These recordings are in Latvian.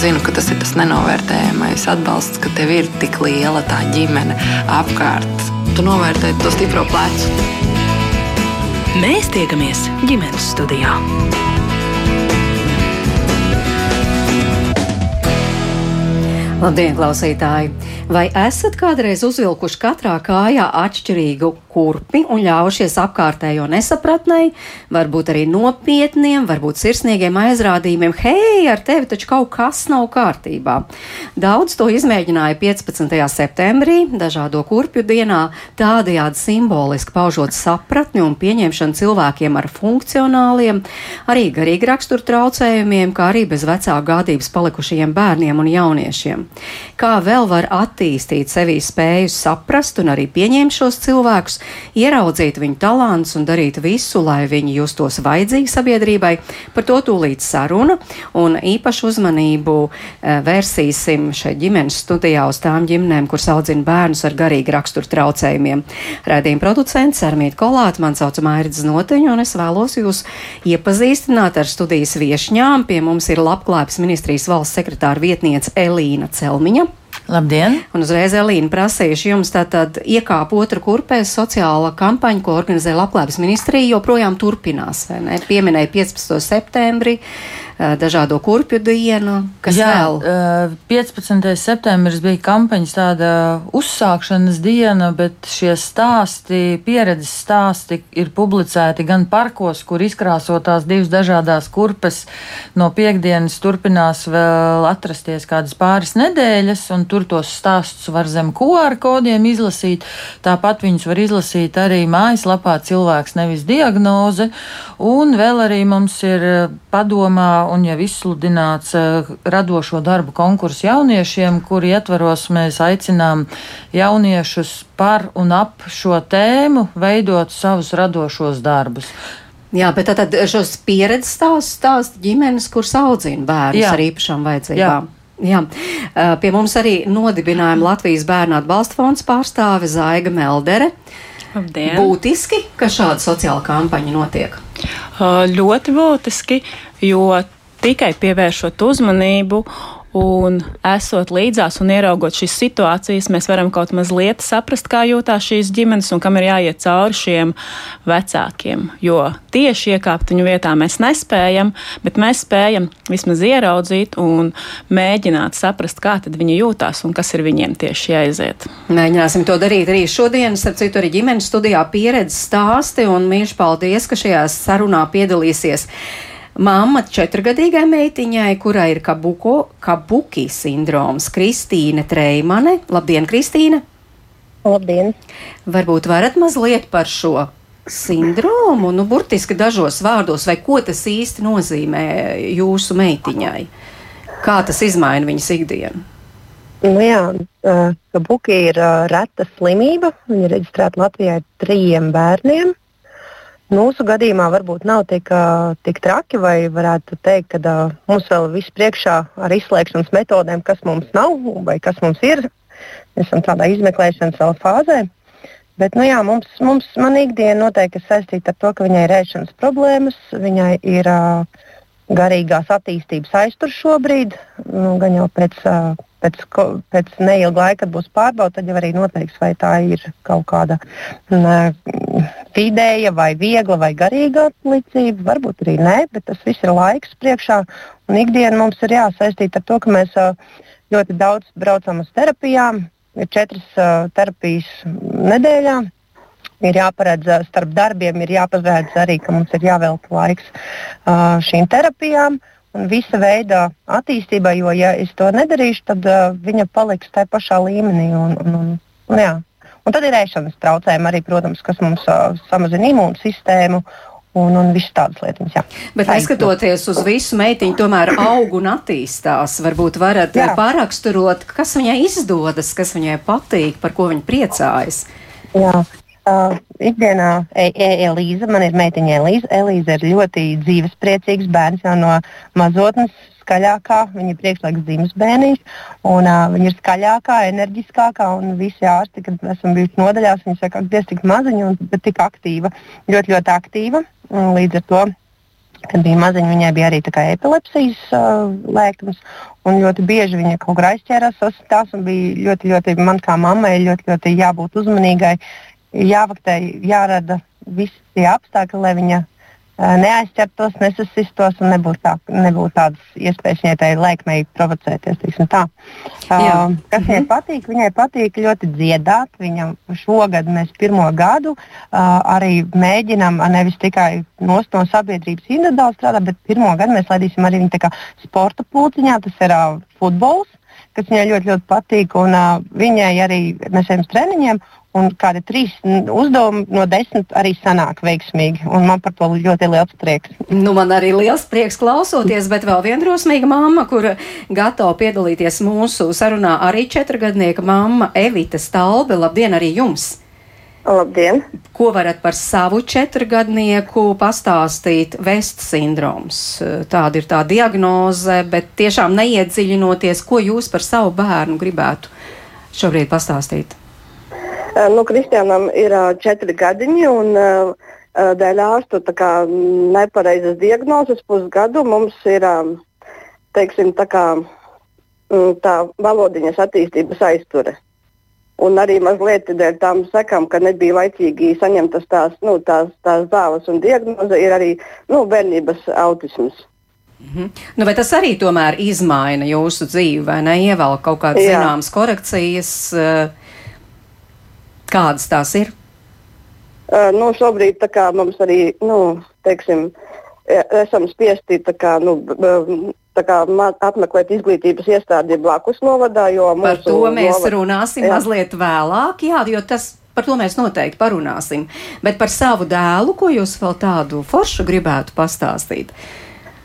zinu, ka tas ir tas nenovērtējamais atbalsts, ka tev ir tik liela tā ģimene apkārt. Tu novērtē to stipro plecu. Mēs tiekamies ģimenes studijā. Labdien, klausītāji! Vai esat kādreiz uzvilkuši katrā kājā atšķirīgu kurpi un ļaujušies apkārtējo nesapratnei, varbūt arī nopietniem, varbūt sirsnīgiem aizrādījumiem? Hei, ar tevi taču kaut kas nav kārtībā! Daudz to izmēģināja 15. septembrī, dažādo kurpju dienā, tādējādi simboliski paužot sapratni un pieņemšanu cilvēkiem ar funkcionāliem, arī garīgi rakstura traucējumiem, kā arī bez vecāku gādības palikušajiem bērniem un jauniešiem. Kā vēl var attīstīt? sevī spēju saprast un arī pieņemt šos cilvēkus, ieraudzīt viņu talantus un darīt visu, lai viņi justos vajadzīgi sabiedrībai. Par to tūlīt saruna un īpašu uzmanību e, vērsīsim šeit ģimenes studijā uz tām ģimenēm, kuras audzina bērnus ar garīgi raksturu traucējumiem. Rēdījuma producents Armīt Kolāt, man sauc Mairidz Noteņu, un es vēlos jūs iepazīstināt ar studijas viešņām. Pie mums ir Labklājības ministrijas valsts sekretāra vietniece Elīna Celmiņa. Labdien! Un uzreiz Elīna prasījuši jums tātad iekāp otru kurpēs sociāla kampaņa, ko organizē Labklājības ministrija, joprojām turpinās, vai ne? Pieminēja 15. septembri. Uh, dažādo kurpju dienu, kas Jā, vēl? 15. septembris bija kampaņas tāda uzsākšanas diena, bet šie stāsti, pieredzes stāsti ir publicēti gan parkos, kur izkrāsotās divas dažādās kurpes no piekdienas turpinās vēl atrasties kādas pāris nedēļas, un tur tos stāstus var zem QR kodiem izlasīt. Tāpat viņus var izlasīt arī mājaslapā cilvēks nevis diagnoze, un vēl arī mums ir padomā un jau izsludināts uh, radošo darbu konkursu jauniešiem, kur ietvaros mēs aicinām jauniešus par un ap šo tēmu veidot savus radošos darbus. Jā, bet tad šos pieredzes stāst, stāst ģimenes, kuras audzina bērnus Jā. ar īpašām vajadzībām. Jā. Jā. Pie mums arī nodibinājuma Latvijas bērnu atbalsta fonds pārstāve Zaiga Meldere. Labdien. Būtiski, ka šāda sociāla kampaņa notiek. Ļoti būtiski, jo tikai pievēršot uzmanību Un esot līdzās un ieraugot šīs situācijas, mēs varam kaut mazliet saprast, kā jūtās šīs ģimenes un kam ir jāiet cauri šiem vecākiem. Jo tieši iekāpt viņu vietā mēs nespējam, bet mēs spējam vismaz ieraudzīt un mēģināt saprast, kā viņi jūtās un kas ir viņiem tieši jāiziet. Mēģināsim to darīt arī šodien. Starp citu, arī ģimenes studijā pieredzes stāsti un mīļš paldies, ka šajā sarunā piedalīsies. Māma četrgadīgai meitiņai, kurai ir kabuko, kabuki sindroms, Kristīne Treimane. Labdien, Kristīne! Labdien! Varbūt varat mazliet par šo sindromu, nu, burtiski dažos vārdos, vai ko tas īsti nozīmē jūsu meitiņai? Kā tas izmaina viņas ikdienu? Nu jā, kabuki ir reta slimība. Viņa ir reģistrēta Latvijā trijiem bērniem. Mūsu gadījumā varbūt nav tik, tik traki, vai varētu teikt, ka mums vēl viss priekšā ar izslēgšanas metodēm, kas mums nav vai kas mums ir. Mēs esam tādā izmeklēšanas fāzē. Bet, nu jā, mums, mums man ikdiena noteikti ir saistīta ar to, ka viņai ir ēšanas problēmas, viņai ir uh, garīgās attīstības aiztur šobrīd, nu, gan jau pēc, uh, pēc, pēc neilga laika, kad būs pārbauda, tad jau arī noteiks, vai tā ir kaut kāda uh, vidēja, vai viegla, vai garīga atlicība. Varbūt arī nē, bet tas viss ir laiks priekšā. Un ikdiena mums ir jāsaistīta ar to, ka mēs ļoti daudz braucam uz terapijām. Ir četras terapijas nedēļā. Ir jāparedz starp darbiem, ir jāparedz arī, ka mums ir jāvelta laiks šīm terapijām un visa veida attīstībai. Jo, ja es to nedarīšu, tad uh, viņa paliks tajā pašā līmenī. Un, un, un, un, jā. Un tad ir ēšanas traucējumi arī, protams, kas mums uh, samazina imūnsistēmu. Un, un visas tādas lietas. Jā. Bet neskatoties uz visu, meitiņu tomēr aug un attīstās. Varbūt varat jā. pāraksturot, kas viņai izdodas, kas viņai patīk, par ko viņa priecājas. Jā. Uh, ikdienā e e Elīza, man ir meitiņa Elīza. Elīza ir ļoti dzīves, priecīgs bērns jau no mazotnes skaļākā, viņa priekšlaiks dzimis bērniņš, un uh, viņa ir skaļākā, enerģiskākā, un visi ārsti, kad esam bijuši nodaļās, viņi saka, ka diez tik maziņa, un, bet tik aktīva, ļoti, ļoti aktīva. Līdz ar to Kad bija maziņa, viņai bija arī epilepsijas uh, lēkmes. Un ļoti bieži viņa kaut kur aizķērās, sasitās un bija ļoti, ļoti, man kā mammai, ļoti, ļoti jābūt uzmanīgai, jāvaktē, jārada visi tie apstākļi, lai viņa neaizķertos, nesasistos un nebūtu, tā, nebūtu tādas iespējas viņai tai lēkmei provocēties. Tā. Uh, kas viņai mhm. patīk? Viņai patīk ļoti dziedāt. Viņa šogad mēs pirmo gadu uh, arī mēģinām nevis tikai no sabiedrības individuāli strādāt, bet pirmo gadu mēs laidīsim arī viņu sporta pulciņā. Tas ir uh, futbols kas viņai ļoti, ļoti patīk. Un, uh, viņai arī mēs ejam uz treniņiem, un kādi trīs uzdevumi no desmit arī sanāk veiksmīgi. Man par to ļoti liels prieks. Nu, man arī liels prieks klausoties, bet vēl viena drosmīga mamma, kur gatava piedalīties mūsu sarunā, arī četrgadnieka mamma Evita Stalbe. Labdien arī jums! Labdien! Ko varat par savu četrgadnieku pastāstīt? Vest sindroms. Tāda ir tā diagnoze, bet tiešām neiedziļinoties, ko jūs par savu bērnu gribētu šobrīd pastāstīt. Eh, nu, Kristianam ir uh, četri gadiņi, un uh, dēļ ārstu nepareizas diagnozes pusgadu mums ir teiksim, tā, kā, um, tā valodiņas attīstības aizture. Un arī mazliet dēļ tām sekām, ka nebija laicīgi saņemtas tās, nu, tās, tās zāles un diagnoze, ir arī nu, bērnības autisms. -hmm. nu, vai tas arī tomēr izmaina jūsu dzīvi, vai ne? Ievelk kaut kādas zināmas korekcijas. Uh, Kādas tās ir? Uh, nu, šobrīd kā, mums arī, nu, teiksim, e, esam spiesti kā, nu, kā, apmeklēt izglītības iestādi blakus novadā. Par to mēs novad... runāsim jā. mazliet vēlāk, jā, jo tas. Par to mēs noteikti parunāsim. Bet par savu dēlu, ko jūs vēl tādu foršu gribētu pastāstīt?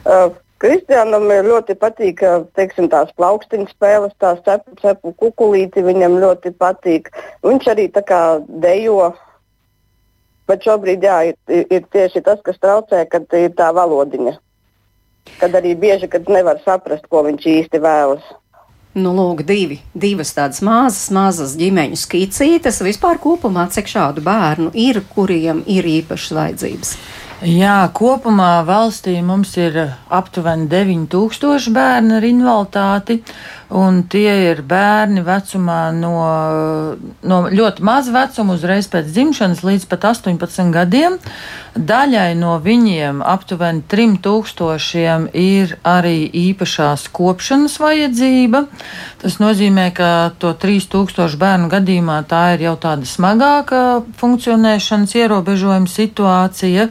Uh, Kristiānam ļoti patīk teiksim, tās plaukstiņu spēles, tās cepu, cepu kukulīti. Viņam ļoti patīk. Viņš arī tā kā dejo. Bet šobrīd jā, ir, ir tieši tas, kas traucē, kad ir tā valodiņa. Kad arī bieži kad nevar saprast, ko viņš īsti vēlas. Nu, lūk, divi, divas tādas mazas, mazas ģimeņu skicītes. Vispār kopumā cik šādu bērnu ir, kuriem ir īpašas vajadzības? Jā, kopumā valstī mums ir aptuveni 9000 bērni ar invaliditāti, un tie ir bērni vecumā no, no ļoti maza vecuma, uzreiz pēc dzimšanas līdz pat 18 gadiem. Daļai no viņiem, aptuveni 3000, ir arī īpašās kopšanas vajadzība. Tas nozīmē, ka to 3000 bērnu gadījumā tā ir jau tāda smagāka funkcionēšanas ierobežojuma situācija.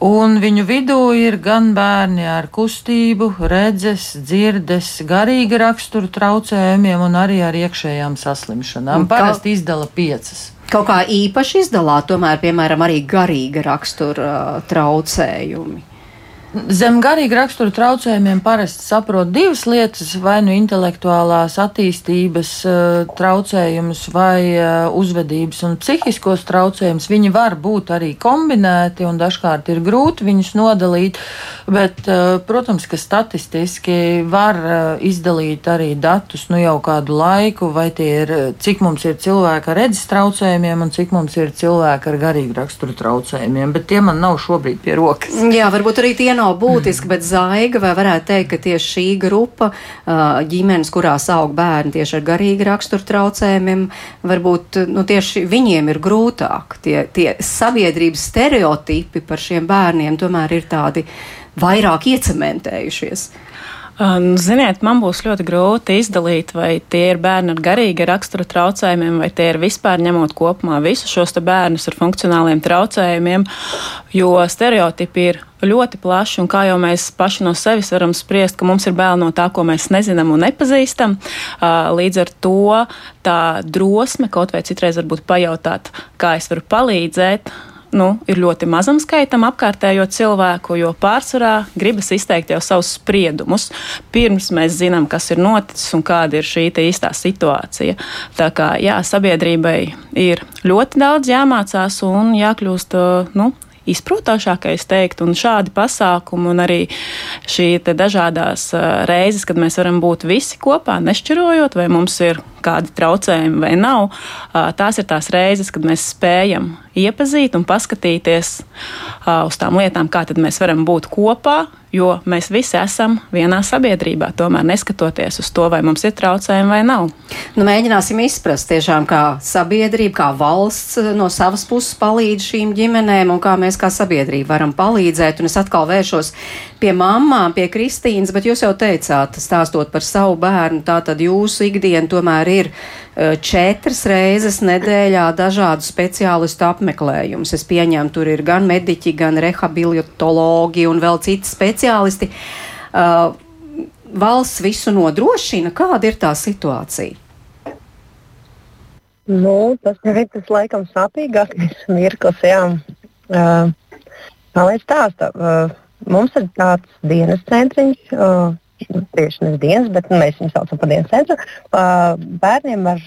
Un viņu vidū ir gan bērni ar kustību, redzes, dzirdes, garīga rakstura traucējumiem un arī ar iekšējām saslimšanām. Parasti izdala piecas. Kaut kā īpaši izdalā, tomēr, piemēram, arī garīga rakstura traucējumi. Zem garīga rakstura traucējumiem parasti saprot divas lietas, vai nu intelektuālās attīstības uh, traucējumus, vai uh, uzvedības un psihiskos traucējumus. Viņi var būt arī kombinēti, un dažkārt ir grūti viņus nodalīt, bet, uh, protams, ka statistiski var izdalīt arī datus nu jau kādu laiku, vai tie ir, cik mums ir cilvēki ar redzes traucējumiem un cik mums ir cilvēki ar garīgu rakstura traucējumiem, bet tie man nav šobrīd pie rokas. Jā, varbūt arī tie nav būtiski, bet zaiga, vai varētu teikt, ka tieši šī grupa ģimenes, kurās aug bērni tieši ar garīgi raksturu traucējumiem, varbūt nu, tieši viņiem ir grūtāk. Tie, tie sabiedrības stereotipi par šiem bērniem tomēr ir tādi vairāk iecementējušies. Nu, ziniet, man būs ļoti grūti izdalīt, vai tie ir bērni ar garīga rakstura traucējumiem, vai tie ir vispār ņemot kopumā visus šos bērnus ar funkcionāliem traucējumiem, jo stereotipi ir ļoti plaši, un kā jau mēs paši no sevis varam spriest, ka mums ir bail no tā, ko mēs nezinām un nepazīstam. Līdz ar to tā drosme kaut vai citreiz varbūt pajautāt, kā es varu palīdzēt, nu, ir ļoti mazam skaitam apkārtējo cilvēku, jo pārsvarā gribas izteikt jau savus spriedumus, pirms mēs zinām, kas ir noticis un kāda ir šī īstā situācija. Tā kā jā, sabiedrībai ir ļoti daudz jāmācās un jākļūst. Nu, izprotošākais teikt, un šādi pasākumi un arī šī dažādās reizes, kad mēs varam būt visi kopā, nešķirojot, vai mums ir kādi traucējumi vai nav, tās ir tās reizes, kad mēs spējam iepazīt un paskatīties uz tām lietām, kā mēs varam būt kopā, jo mēs visi esam vienā sabiedrībā, tomēr neskatoties uz to, vai mums ir traucējumi vai nav. Nu, mēģināsim izprast tiešām, kā sabiedrība, kā valsts no savas puses palīdz šīm ģimenēm un kā mēs kā sabiedrība varam palīdzēt. Un es atkal vēršos pie mamām, pie Kristīnas, bet jūs jau teicāt, stāstot par savu bērnu, tā tad jūsu ikdiena tomēr ir e, četras reizes nedēļā dažādu speciālistu apmeklējumus. Es pieņemu, tur ir gan mediķi, gan rehabilitologi un vēl citi speciālisti. Uh, valsts visu nodrošina, kāda ir tā situācija? Nu, tas ir tas laikam sāpīgākais mirklis. Jā. Uh, kā lai stāsta? Uh, Mums ir tāds dienas centriņš, uh, tieši nevis dienas, bet mēs viņu saucam par dienas centru, uh, bērniem ar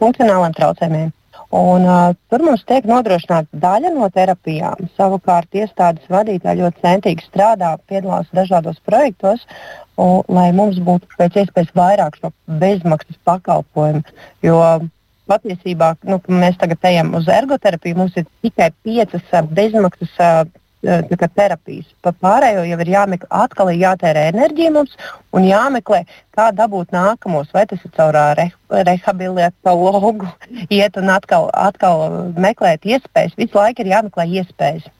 funkcionāliem traucējumiem. Un, uh, tur mums tiek nodrošināta daļa no terapijām. Savukārt iestādes vadītāji ļoti centīgi strādā, piedalās dažādos projektos, un, lai mums būtu pēc iespējas vairāk šo bezmaksas pakalpojumu. Jo patiesībā nu, mēs tagad ejam uz ergoterapiju, mums ir tikai piecas bezmaksas kā, terapijas. Par pārējo jau ir jāmeklē, atkal ir jātērē enerģija mums un jāmeklē, kā dabūt nākamos. Vai tas ir caur re, rehabilitologu, iet un atkal, atkal meklēt iespējas. Visu laiku ir jāmeklē iespējas.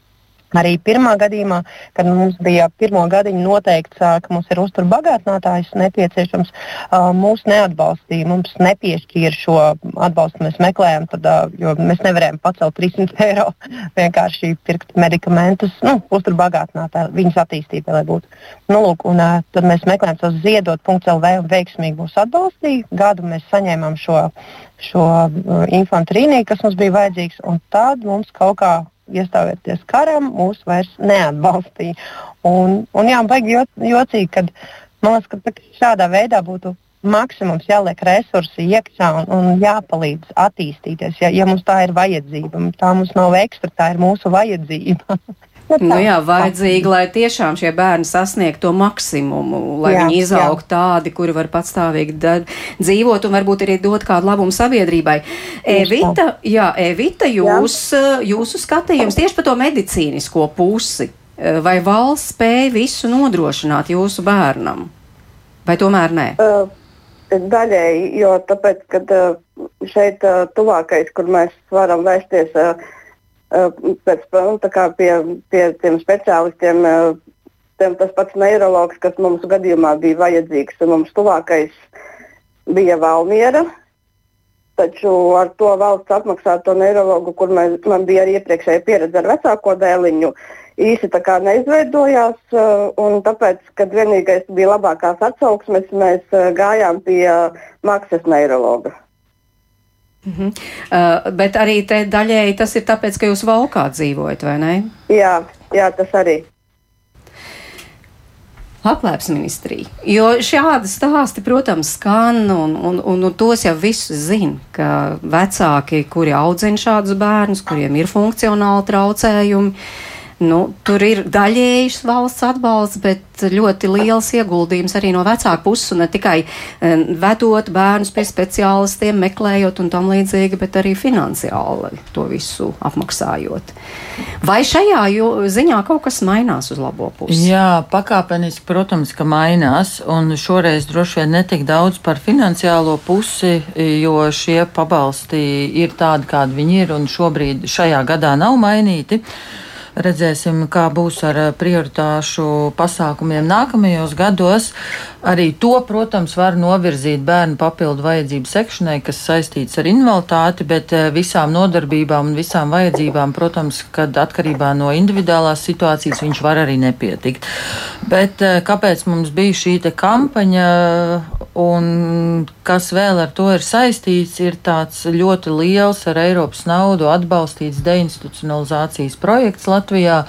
Arī pirmā gadījumā, kad mums bija pirmo gadiņu noteikts, ka mums ir uzturbagātinātājs nepieciešams, mūs neatbalstīja, mums nepiešķīra šo atbalstu. Mēs meklējām, tad, jo mēs nevarējām pacelt 300 eiro vienkārši pirkt medikamentus, nu, uzturbagātinātāju, viņas attīstībai, lai būtu. Nu, lūk, un, tad mēs meklējām to ziedot.lv un veiksmīgi mūs atbalstīja. Gadu mēs saņēmām šo, šo infantrīniju, kas mums bija vajadzīgs, un tad mums kaut kā iestājoties karam, mūs vairs neatbalstīja. Un, un jā, baigi jo, jocīgi, kad man liekas, ka šādā veidā būtu maksimums jāliek resursi iekšā un, un jāpalīdz attīstīties, ja, ja mums tā ir vajadzība. Tā mums nav ekstra, tā ir mūsu vajadzība. Nu, nu jā, vajadzīgi, lai tiešām šie bērni sasniegtu to maksimumu, lai jā, viņi izaugtu tādi, kuri var patstāvīgi dzīvot un varbūt arī dot kādu labumu sabiedrībai. Evita, jā, Evita jūs, jā. jūsu skatījums tieši par to medicīnisko pusi. Vai valsts spēja visu nodrošināt jūsu bērnam? Vai tomēr nē? Uh, daļēji, jo tāpēc, kad uh, šeit uh, tuvākais, kur mēs varam vērsties, uh, Eh, pēc, nu, pie, pie tiem speciālistiem. Eh, tiem, tas pats neiroloģis, kas mums gadījumā bija vajadzīgs, mums tuvākais bija Valmiera. Taču ar to valsts apmaksāto neiroloģu, kur mēs, man bija arī iepriekšēja pieredze ar vecāko dēliņu, īsi tā kā neizveidojās. Eh, tāpēc, kad vienīgais bija labākās atsauksmes, mēs gājām pie maksas neiroloģa. Mm -hmm. uh, bet arī te daļēji tas ir tāpēc, ka jūs valkā dzīvojat, vai ne? Jā, jā tas arī. Labklājības ministrija. Jo šādi stāsti, protams, skan, un, un, un, un tos jau visus zina, ka vecāki, kuri audzina šādus bērnus, kuriem ir funkcionāli traucējumi, uh, Nu, tur ir daļējs valsts atbalsts, bet ļoti liels ieguldījums arī no vecāku puses, un ne tikai um, vedot bērnus pie speciālistiem, meklējot un tam līdzīgi, bet arī finansiāli to visu apmaksājot. Vai šajā ziņā kaut kas mainās uz labo pusi? Jā, pakāpeniski, protams, ka mainās, un šoreiz droši vien netik daudz par finansiālo pusi, jo šie pabalsti ir tādi, kādi viņi ir, un šobrīd šajā gadā nav mainīti. Redzēsim, kā būs ar eh, prioritāšu pasākumiem nākamajos gados. Arī to, protams, var novirzīt bērnu papildu vajadzību sekšanai, kas saistīts ar invaliditāti, bet eh, visām nodarbībām un visām vajadzībām, protams, kad atkarībā no individuālās situācijas viņš var arī nepietikt. Bet eh, kāpēc mums bija šī kampaņa un kas vēl ar to ir saistīts, ir tāds ļoti liels ar Eiropas naudu atbalstīts deinstitucionalizācijas projekts Latvijā. Latvijā.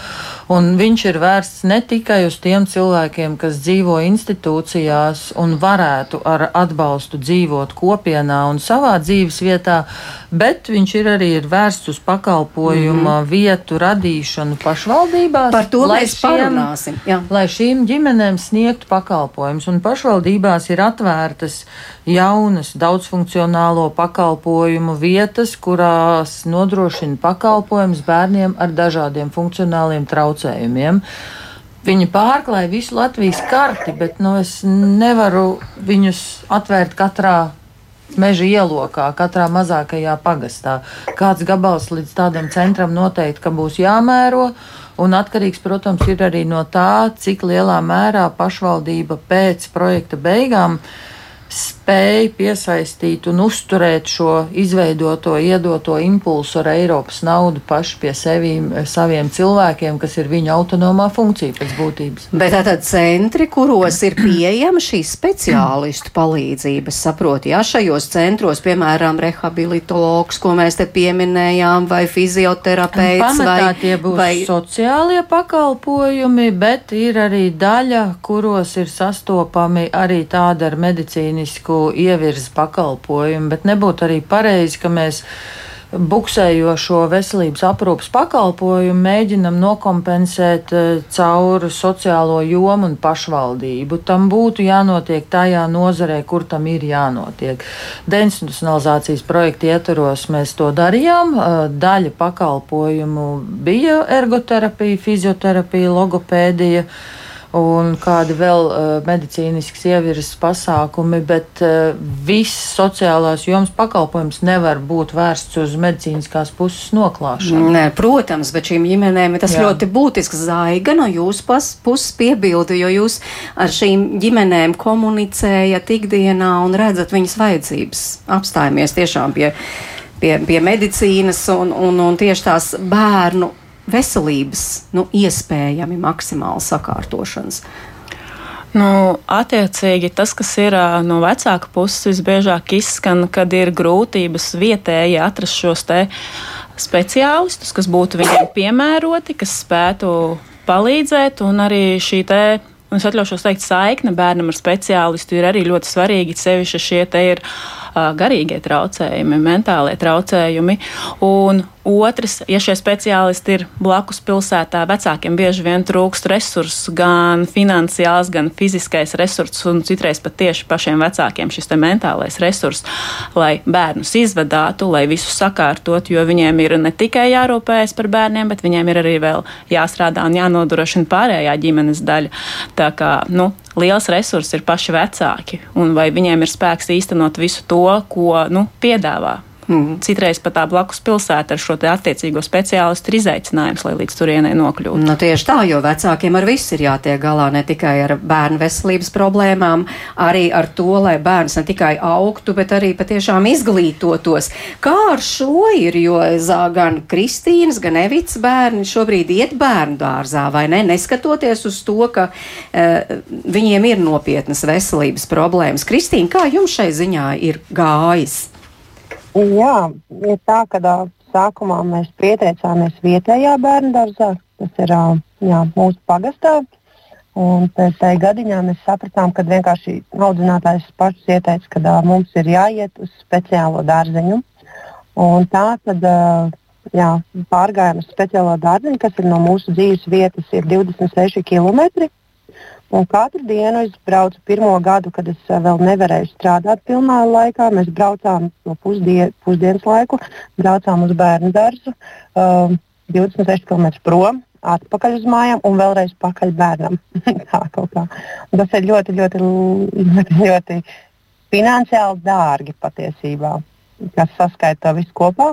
Viņš ir vērsts ne tikai uz tiem cilvēkiem, kas dzīvo institūcijā, mājās un varētu ar atbalstu dzīvot kopienā un savā dzīves vietā, bet viņš ir arī ir vērsts uz pakalpojuma mm -hmm. vietu radīšanu pašvaldībās. Par to mēs šiem, parunāsim. Jā. Lai šīm ģimenēm sniegtu pakalpojumus, un pašvaldībās ir atvērtas jaunas daudzfunkcionālo pakalpojumu vietas, kurās nodrošina pakalpojumus bērniem ar dažādiem funkcionāliem traucējumiem. Viņi pārklāja visu Latvijas karti, bet nu, es nevaru viņus atvērt katrā meža ielokā, katrā mazākajā pagastā. Kāds gabals līdz tādam centram noteikti, būs jāmēro. Un atkarīgs, protams, ir arī no tā, cik lielā mērā pašvaldība pēc projekta beigām uh, spēj piesaistīt un uzturēt šo izveidoto, iedoto impulsu ar Eiropas naudu paši pie sevīm, saviem cilvēkiem, kas ir viņa autonomā funkcija pēc būtības. Bet tātad centri, kuros ir pieejama šī speciālistu palīdzība, saprot, ja šajos centros, piemēram, rehabilitologs, ko mēs te pieminējām, vai fizioterapeits, Pamatā vai, tie būs vai sociālie pakalpojumi, bet ir arī daļa, kuros ir sastopami arī tāda ar medicīnu medicīnisku ievirzes pakalpojumu, bet nebūtu arī pareizi, ka mēs buksējošo veselības aprūpas pakalpojumu mēģinam nokompensēt eh, caur sociālo jomu un pašvaldību. Tam būtu jānotiek tajā nozarē, kur tam ir jānotiek. Deinstitucionalizācijas projekta ietvaros mēs to darījām. Eh, daļa pakalpojumu bija ergoterapija, fizioterapija, logopēdija un kādi vēl uh, medicīnisks ievirzes pasākumi, bet uh, viss sociālās jomas pakalpojums nevar būt vērsts uz medicīniskās puses noklāšanu. Nē, protams, bet šīm ģimenēm tas Jā. ļoti būtisks zaiga no jūsu puses piebildu, jo jūs ar šīm ģimenēm komunicējat ikdienā un redzat viņas vajadzības. Apstājamies tiešām pie, pie, pie medicīnas un, un, un tieši tās bērnu veselības nu, iespējami maksimāli sakārtošanas? Nu, attiecīgi, tas, kas ir no vecāka puses, visbiežāk izskan, kad ir grūtības vietēji atrast šos speciālistus, kas būtu viņiem piemēroti, kas spētu palīdzēt, un arī šī te es atļaušos teikt, saikne bērnam ar speciālistu ir arī ļoti svarīga. Sevišķi šie te ir garīgie traucējumi, mentālie traucējumi. Un otrs, ja šie speciālisti ir blakus pilsētā, vecākiem bieži vien trūkst resursu, gan finansiāls, gan fiziskais resurss, un citreiz pat tieši pašiem vecākiem šis mentālais resurss, lai bērnus izvadātu, lai visu sakārtot, jo viņiem ir ne tikai jārūpējas par bērniem, bet viņiem ir arī vēl jāstrādā un jānodrošina pārējā ģimenes daļa. Tā kā nu, liels resurss ir paši vecāki, un vai viņiem ir spēks īstenot visu to, ko nu, piedāvā Mm. Citreiz pat tā blakus pilsēta ar šo attiecīgo speciālistu ir izaicinājums, lai līdz turienei nokļūtu. Nu, tieši tā, jo vecākiem ar visu ir jātiek galā ne tikai ar bērnu veselības problēmām, arī ar to, lai bērns ne tikai augtu, bet arī patiešām izglītotos. Kā ar šo ir, jo gan Kristīnas, gan Evits bērni šobrīd iet bērnu dārzā, vai ne? Neskatoties uz to, ka uh, viņiem ir nopietnas veselības problēmas. Kristīna, kā jums šai ziņā ir gājis? Jā, ir tā, ka uh, sākumā mēs pieteicāmies vietējā bērnu dārzā, tas ir uh, jā, mūsu pagastā. Un pēc tam gadiņā mēs sapratām, ka vienkārši audzinātājs pats ieteica, ka uh, mums ir jāiet uz speciālo dārziņu. Un tā tad uh, jā, pārgājām uz speciālo dārziņu, kas ir no mūsu dzīves vietas, ir 26 km. Un katru dienu es braucu pirmo gadu, kad es eh, vēl nevarēju strādāt pilnā laikā. Mēs braucām no pusdien, pusdienas laiku, braucām uz bērnu dārzu, um, 26 km prom, atpakaļ uz mājām un vēlreiz pakaļ bērnam. Tas ir ļoti, ļoti, ļoti, ļoti finansiāli dārgi patiesībā, kas saskaita visu kopā.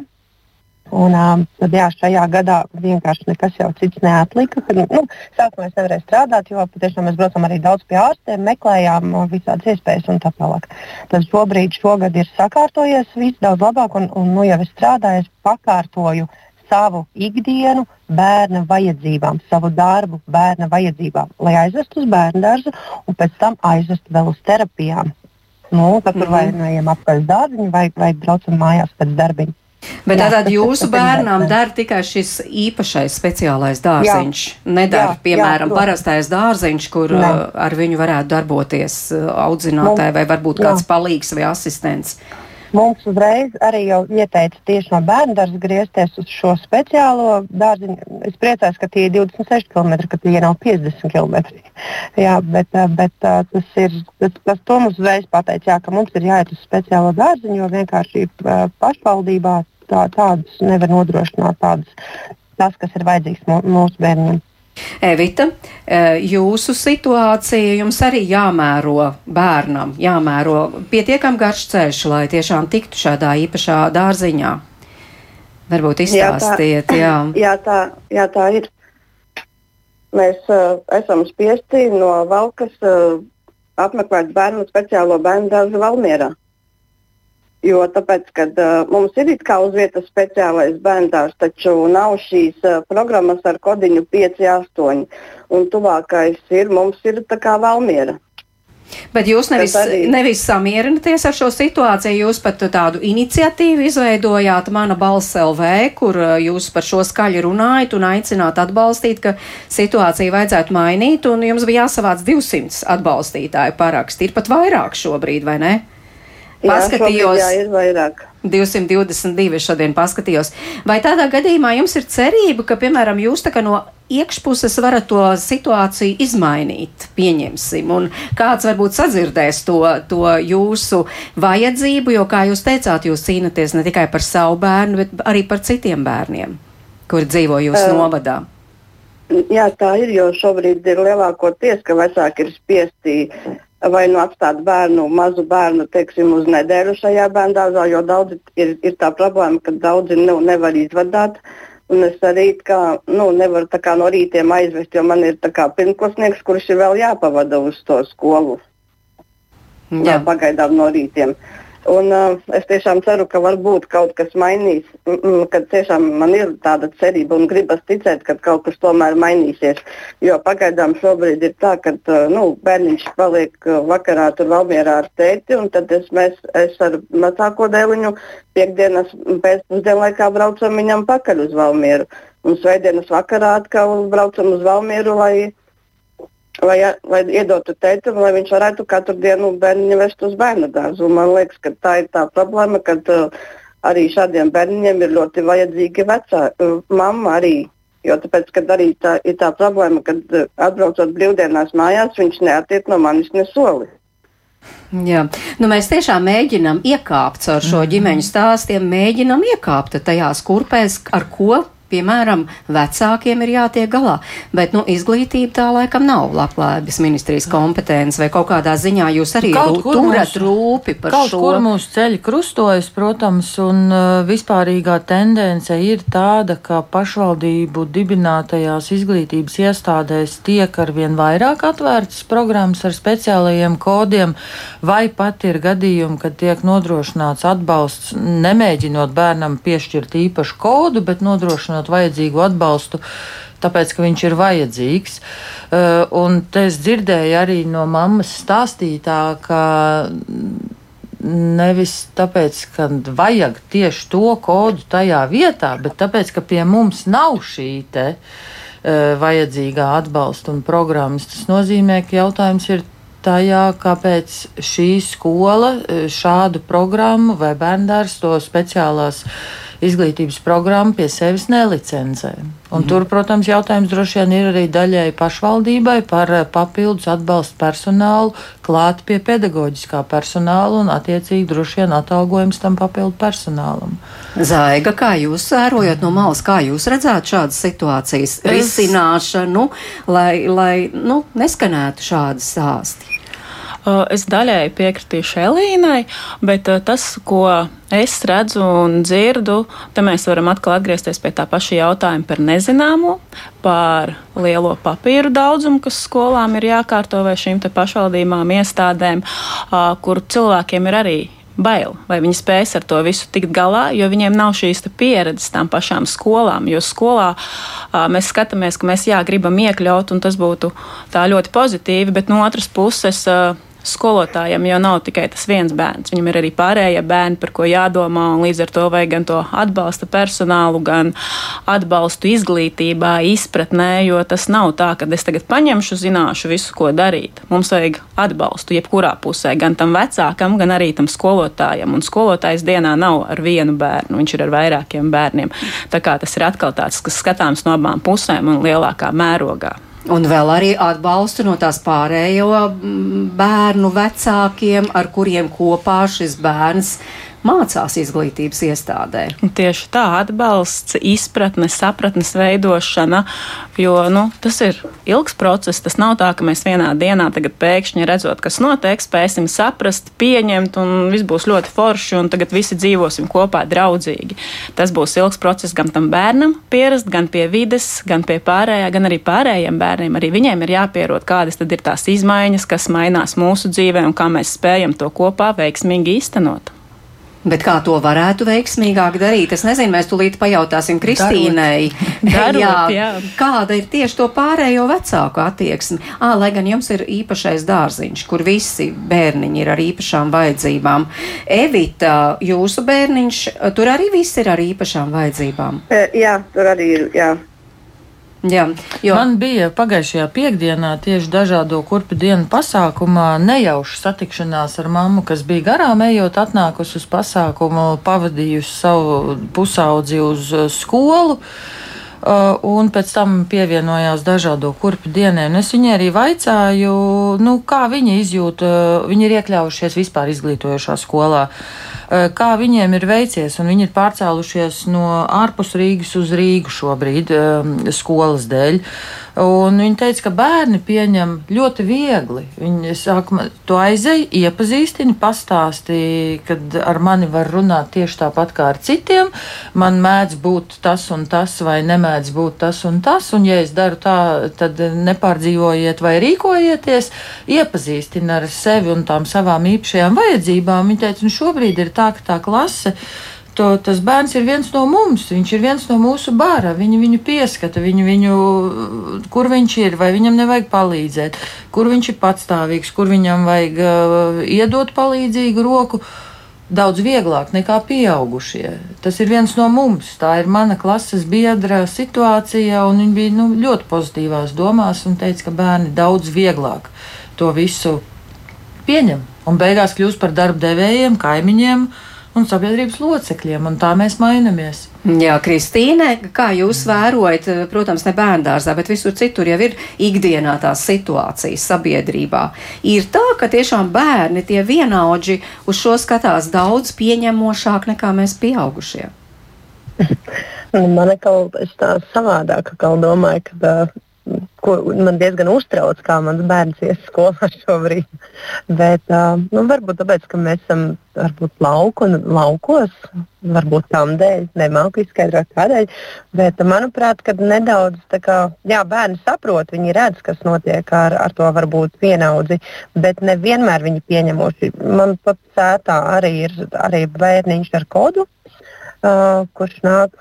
Un, um, tad, jā, šajā gadā vienkārši nekas jau cits neatlika. Kad, nu, sākumā es nevarēju strādāt, jo patiešām mēs braucam arī daudz pie ārstiem, meklējām visādas iespējas un tā tālāk. Tad šobrīd šogad ir sakārtojies viss daudz labāk, un, un nu, jau es strādāju, es pakārtoju savu ikdienu bērna vajadzībām, savu darbu bērna vajadzībām, lai aizvestu uz bērnu dārzu un pēc tam aizvestu vēl uz terapijām. Nu, tad tur mm -hmm. vai nu ejam apkārt dārziņu, vai, vai braucam mājās pēc darbiņa. Bet tātad jūsu bērnām der tikai šis īpašais speciālais dārziņš. Nedara, piemēram, jā, parastais dārziņš, kur ne. Uh, ar viņu varētu darboties uh, audzinātāji vai varbūt kāds jā. palīgs vai asistents. Mums uzreiz arī jau ieteica tieši no bērnu dārza griezties uz šo speciālo dārziņu. Es priecājos, ka tie ir 26 km, ka tie nav 50 km. jā, bet, uh, bet tas ir, tas, tas to mums uzreiz pateica, jā, ka mums ir jāiet uz speciālo dārziņu, jo vienkārši pašvaldībā tā, tādus nevar nodrošināt tādus, tas, kas ir vajadzīgs mūsu bērniem. Evita, e, jūsu situācija jums arī jāmēro bērnam, jāmēro pietiekam garš ceļš, lai tiešām tiktu šādā īpašā dārziņā. Varbūt izstāstiet, jā. Tā, jā, tā, jā, tā ir. Mēs uh, esam spiesti no Valkas uh, apmeklēt bērnu speciālo bērnu dārzu Valmierā. Jo tāpēc, kad uh, mums ir it kā uz vietas speciālais bērns, taču nav šīs uh, programmas ar kodiņu 5,8. Un tuvākais ir mums ir tā kā Valmiera. Bet jūs nevis, nevis samierināties ar šo situāciju, jūs pat tādu iniciatīvu izveidojāt, mana balss LV, kur jūs par šo skaļi runājat un aicināt atbalstīt, ka situāciju vajadzētu mainīt, un jums bija jāsavāc 200 atbalstītāju paraksti. Ir pat vairāk šobrīd, vai ne? Paskatījos. Jā, jā, ir vairāk. 222 šodien paskatījos. Vai tādā gadījumā jums ir cerība, ka, piemēram, jūs tā kā no iekšpuses varat to situāciju izmainīt, pieņemsim, un kāds varbūt sadzirdēs to, to jūsu vajadzību, jo, kā jūs teicāt, jūs cīnaties ne tikai par savu bērnu, bet arī par citiem bērniem, kuri dzīvo jūsu uh, novadā. Jā, tā ir, jo šobrīd ir lielākoties, ka vecāki ir spiesti vai nu atstāt bērnu, mazu bērnu, teiksim, uz nedēļu šajā bērngārzā, jo daudzi ir, ir tā problēma, ka daudzi nu, nevar izvadīt. Un es arī kā, nu, nevaru kā, no rītiem aizvest, jo man ir pirmklasnieks, kurš ir vēl jāpavada uz to skolu. Jā. Jā, pagaidām no rītiem. Uh, Un, uh, es tiešām ceru, ka varbūt kaut kas mainīs, mm, kad tiešām man ir tāda cerība un gribas ticēt, ka kaut kas tomēr mainīsies. Jo pagaidām šobrīd ir tā, ka uh, nu, bērniņš paliek uh, vakarā tur Valmierā ar tēti, un tad es, mēs, es ar vecāko dēliņu piekdienas pēcpusdienlaikā braucam viņam pakaļ uz Valmieru. Un svētdienas vakarā atkal braucam uz Valmieru, lai lai, lai iedotu tētim, lai viņš varētu katru dienu bērnu vest uz bērnu dārzu. Man liekas, ka tā ir tā problēma, ka uh, arī šādiem bērniem ir ļoti vajadzīga vecā uh, mamma arī. Jo tāpēc, kad arī tā ir tā problēma, kad uh, atbraucot brīvdienās mājās, viņš neatiek no manis ne soli. Jā, nu mēs tiešām mēģinām iekāpt caur šo mm. ģimeņu stāstiem, mēģinām iekāpt tajās kurpēs, ar ko piemēram, vecākiem ir jātiek galā. Bet, nu, izglītība tā laikam nav labklājības ministrijas kompetence, vai kaut kādā ziņā jūs arī turat rūpi par kaut šo. Kaut kur mūsu ceļi krustojas, protams, un uh, vispārīgā tendence ir tāda, ka pašvaldību dibinātajās izglītības iestādēs tiek arvien vairāk atvērtas programmas ar speciālajiem kodiem, vai pat ir gadījumi, kad tiek nodrošināts atbalsts, nemēģinot bērnam piešķirt īpašu kodu, bet nodrošinot nodrošināt vajadzīgu atbalstu, tāpēc, ka viņš ir vajadzīgs. Uh, un te es dzirdēju arī no mammas stāstītā, ka nevis tāpēc, ka vajag tieši to kodu tajā vietā, bet tāpēc, ka pie mums nav šī te uh, vajadzīgā atbalsta un programmas. Tas nozīmē, ka jautājums ir tajā, kāpēc šī skola uh, šādu programmu vai bērndārs to speciālās izglītības programmu pie sevis nelicencē. Un mm. Tur, protams, jautājums droši vien ir arī daļēji pašvaldībai par eh, papildus atbalstu personālu, klāt pie pedagoģiskā personāla un, attiecīgi, droši vien atalgojums tam papildu personālam. Zaiga, kā jūs vērojat no malas, kā jūs redzētu šādas situācijas es... risināšanu, lai, lai nu, neskanētu šādi stāsti? Uh, es daļēji piekritīšu Elīnai, bet uh, tas, ko es redzu un dzirdu, te mēs varam atkal atgriezties pie tā paša jautājuma par nezināmo, par lielo papīru daudzumu, kas skolām ir jākārto vai šīm pašvaldībām, iestādēm, uh, kur cilvēkiem ir arī bail, vai viņi spēs ar to visu tikt galā, jo viņiem nav šīs pieredzes tām pašām skolām. Jo skolā a, mēs skatāmies, ka mēs jā, gribam iekļaut, un tas būtu ļoti pozitīvi, bet no otras puses. A, skolotājiem jau nav tikai tas viens bērns. Viņam ir arī pārējie bērni, par ko jādomā, līdz ar to vajag gan to atbalsta personālu, gan atbalstu izglītībā, izpratnē, jo tas nav tā, ka es tagad paņemšu, zināšu visu, ko darīt. Mums vajag atbalstu jebkurā pusē, gan tam vecākam, gan arī tam skolotājam. Un skolotājs dienā nav ar vienu bērnu, viņš ir ar vairākiem bērniem. Tā kā tas ir atkal tāds, kas skatāms no abām pusēm un lielākā mērogā. Un vēl arī atbalstu no tās pārējo bērnu vecākiem, ar kuriem kopā šis bērns mācās izglītības iestādē. Tieši tā, atbalsts, izpratne, sapratnes veidošana, jo nu, tas ir ilgs process. Tas nav tā, ka mēs vienā dienā pēkšņi redzot, kas notiek, spēsim saprast, pieņemt, un viss būs ļoti forši, un tagad visi dzīvosim kopā draudzīgi. Tas būs ilgs process gan tam bērnam pierast, gan pie vides, gan pie pārējā, gan arī pārējiem bērniem. Arī viņiem ir jāpierod, kādas tad ir tās izmaiņas, kas mainās mūsu dzīvē un kā mēs spējam to kopā veiksmīgi īstenot. Bet kā to varētu veiksmīgāk darīt? Es nezinu, mēs tūlīt pajautāsim Kristīnai. Darot, jā, jā. Kāda ir tieši to pārējo vecāku attieksme? Ā, lai gan jums ir īpašais dārziņš, kur visi bērniņi ir ar īpašām vajadzībām. Evita, jūsu bērniņš, tur arī viss ir ar īpašām vajadzībām. E, jā, tur arī ir. Jā. Jā, jo... Man bija pagājušajā piekdienā tieši dažādo kurpu dienu pasākumā nejauša satikšanās ar mammu, kas bija garām ejot, atnākusi uz pasākumu, pavadījusi savu pusaudzi uz uh, skolu. Uh, un pēc tam pievienojās dažādo kurpu dienām. Es viņai arī vaicāju, nu, kā viņa izjūt, uh, viņi ir iekļaujušies vispār izglītojošā skolā. Uh, kā viņiem ir veicies, un viņi ir pārcēlušies no ārpus Rīgas uz Rīgu šobrīd eh, skolas dēļ. Un viņi teica, ka bērni pieņem ļoti viegli. Viņi saka, to aizēja, iepazīstina, pastāstīja, kad ar mani var runāt tieši tāpat kā ar citiem. Man mēdz būt tas un tas, vai nemēdz būt tas un tas. Un, ja es daru tā, tad nepārdzīvojiet vai rīkojieties, iepazīstina ar sevi un tām savām īpašajām vajadzībām. Viņi teica, nu šobrīd ir tā, ka tā klase to, tas bērns ir viens no mums, viņš ir viens no mūsu bāra. Viņi viņu pieskata, viņu, viņu, kur viņš ir, vai viņam nevajag palīdzēt, kur viņš ir patstāvīgs, kur viņam vajag uh, iedot palīdzīgu roku. Daudz vieglāk nekā pieaugušie. Tas ir viens no mums. Tā ir mana klases biedra situācija, un viņa bija nu, ļoti pozitīvās domās un teica, ka bērni daudz vieglāk to visu pieņem un beigās kļūst par darba devējiem, kaimiņiem. Un sabiedrības locekļiem, un tā mēs mainamies. Jā, Kristīne, kā jūs vērojat, protams, ne bērndārzā, bet visur citur jau ir ikdienā tās situācijas sabiedrībā. Ir tā, ka tiešām bērni tie vienaudži uz šo skatās daudz pieņemošāk nekā mēs pieaugušie. Man liekas, tā savādāk, kā domāju, ka ko man diezgan uztrauc, kā mans bērns ies skolā šobrīd. Bet, uh, nu, varbūt tāpēc, ka mēs esam varbūt lauku un laukos, varbūt tam dēļ, nemāku izskaidrot kādēļ. Bet, manuprāt, kad nedaudz kā, jā, bērni saprot, viņi redz, kas notiek ar, ar to varbūt vienaudzi, bet nevienmēr viņi pieņemoši. Man pat sētā arī ir arī bērniņš ar kodu, uh, kurš nāk,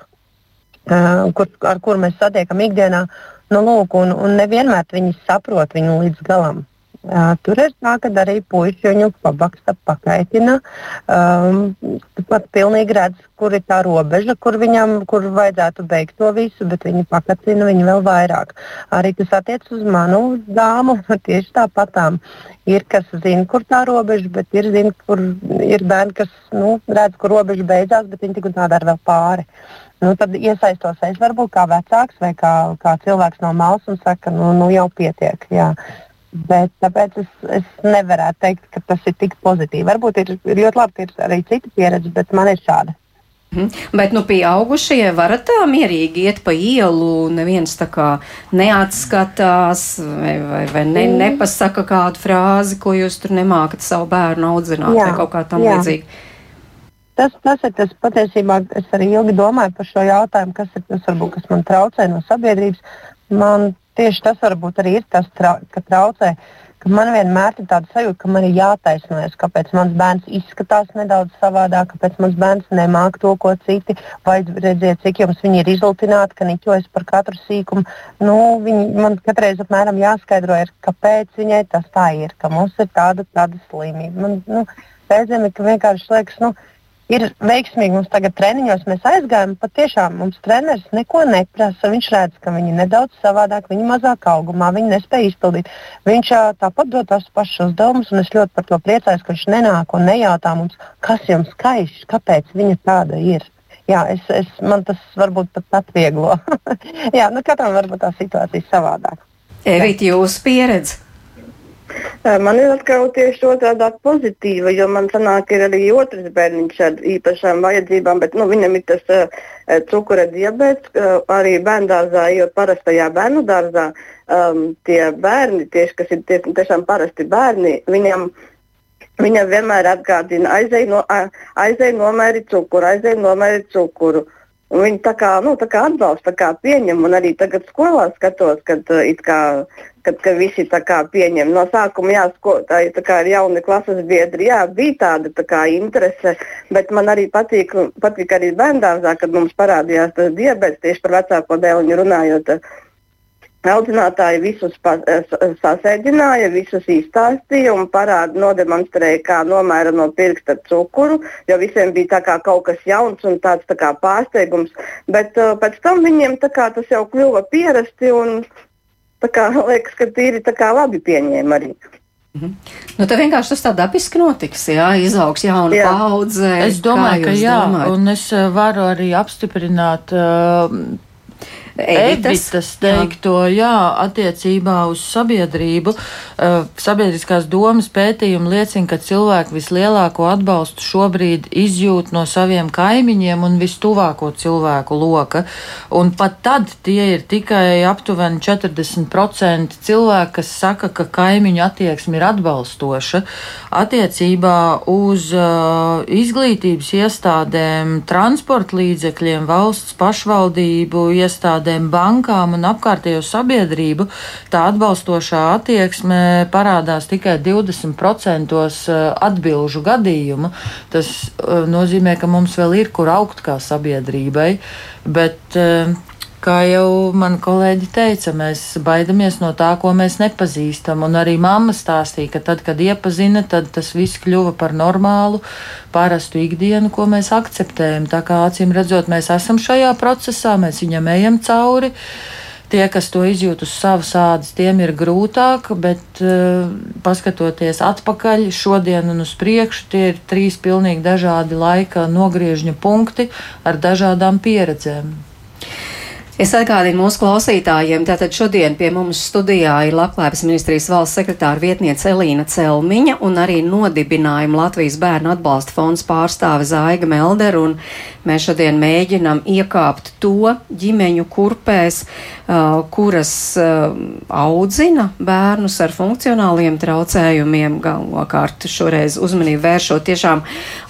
uh, kur, ar kuru mēs satiekam ikdienā. Nu, lūk, un, un nevienmēr viņi saprot viņu līdz galam. Uh, tur ir tā, ka arī puiši viņu pabaksta, pakaitina. Um, tu pat pilnīgi redz, kur ir tā robeža, kur viņam kur vajadzētu beigt to visu, bet viņi pakacina viņu vēl vairāk. Arī tas attiecas uz manu dāmu. Tieši tāpatām ir, kas zina, kur tā robeža, bet ir, zin, kur, ir bērni, kas nu, redz, kur robeža beidzās, bet viņi tik un tā dara vēl pāri. Nu, tad iesaistos es varbūt kā vecāks vai kā, kā cilvēks no malas un saka, nu, nu jau pietiek. Jā. Bet tāpēc es, es nevarētu teikt, ka tas ir tik pozitīvi. Varbūt ir, ir ļoti labi, ka ir arī cita pieredze, bet man ir šāda. Mhm. Bet, nu, pieaugušie varat tā mierīgi iet pa ielu, neviens tā kā neatskatās vai, vai, vai ne, nepasaka kādu frāzi, ko jūs tur nemākat savu bērnu audzināt jā, vai kaut kā tam līdzīga. Tas, tas ir tas patiesībā, es arī ilgi domāju par šo jautājumu, kas ir tas, varbūt, kas man traucē no sabiedrības. Man tieši tas varbūt arī ir tas, trau, ka traucē, ka man vienmēr ir tāda sajūta, ka man ir jātaisnojas, kāpēc mans bērns izskatās nedaudz savādāk, kāpēc mans bērns nemāk to, ko citi, vai redziet, cik jums viņi ir izlutināti, ka niķojas par katru sīkumu. Nu, viņi, man katreiz apmēram jāskaidro, ir, kāpēc viņai tas tā ir, ka mums ir tāda, tāda slimība. Man, nu, reizēm ir vienkārši liekas, nu, ir veiksmīgi. Mums tagad treniņos mēs aizgājām, patiešām mums treneris neko neprasa. Viņš redz, ka viņi nedaudz savādāk, viņi mazāk augumā, viņi nespēja izpildīt. Viņš tāpat dod tos pašus uzdevumus, un es ļoti par to priecājos, ka viņš nenāk un nejautā mums, kas jums skaists, kāpēc viņa tāda ir. Jā, es, es, man tas varbūt pat atvieglo. Jā, nu katram varbūt tā situācija savādāk. Evita, jūsu pieredze? Man ir atkal tieši otrādi pozitīva, jo man sanāk, ir arī otrs bērniņš ar īpašām vajadzībām, bet nu, viņam ir tas uh, cukura diabetes, uh, arī bērngārzā, jo parastajā bērnu dārzā um, tie bērni, tieši, kas ir tie, tiešām parasti bērni, viņam Viņa vienmēr atgādina, aizej, no, aizej nomēri cukuru, aizej nomēri cukuru. Un viņi tā kā, nu, tā kā atbalsta, tā kā pieņem. Un arī tagad skolā skatos, kad, kā, kad, kad visi pieņem. No sākuma jā, sko, tā, tā kā ir jauni klases biedri, jā, bija tāda tā kā interese, bet man arī patīk, patīk arī bērngārzā, kad mums parādījās tas diabetes tieši par vecāko dēlu runājot. Audzinātāji visus sasēdināja, visus izstāstīja un parāda, nodemonstrēja, kā nomēra no pirksta cukuru, jo visiem bija kaut kas jauns un tāds tā pārsteigums. Bet uh, pēc tam viņiem kā, tas jau kļuva pierasti un kā, liekas, ka tīri labi pieņēma arī. Mhm. Nu, tā vienkārši tas tā dabiski notiks, jā, izaugs jauna jā. paudze. Es domāju, ka jā, domājat? un es varu arī apstiprināt. Uh, Evitas teikto, jā. attiecībā uz sabiedrību. Uh, sabiedriskās domas pētījumi liecina, ka cilvēki vislielāko atbalstu šobrīd izjūt no saviem kaimiņiem un vistuvāko cilvēku loka. Un pat tad tie ir tikai aptuveni 40% cilvēki, kas saka, ka kaimiņu attieksme ir atbalstoša. Attiecībā uz uh, izglītības iestādēm, transporta līdzekļiem, valsts pašvaldību iestādēm, iestādēm, bankām un apkārtējo sabiedrību, tā atbalstošā attieksme parādās tikai 20% eh, atbilžu gadījumu. Tas eh, nozīmē, ka mums vēl ir kur augt kā sabiedrībai, bet eh, kā jau man kolēģi teica, mēs baidamies no tā, ko mēs nepazīstam. Un arī mamma stāstīja, ka tad, kad iepazina, tad tas viss kļuva par normālu, parastu ikdienu, ko mēs akceptējam. Tā kā acīm redzot, mēs esam šajā procesā, mēs viņam ejam cauri. Tie, kas to izjūt uz savas ādas, tiem ir grūtāk, bet uh, paskatoties atpakaļ, šodien un uz priekšu, tie ir trīs pilnīgi dažādi laika nogriežņa punkti ar dažādām pieredzēm. Es atgādinu mūsu klausītājiem, tātad šodien pie mums studijā ir Labklājības ministrijas valsts sekretāra vietniece Elīna Celmiņa un arī nodibinājuma Latvijas bērnu atbalsta fonds pārstāve Zaiga Melder, un mēs šodien mēģinam iekāpt to ģimeņu kurpēs, uh, kuras uh, audzina bērnus ar funkcionāliem traucējumiem, galvenokārt šoreiz uzmanību vēršot tiešām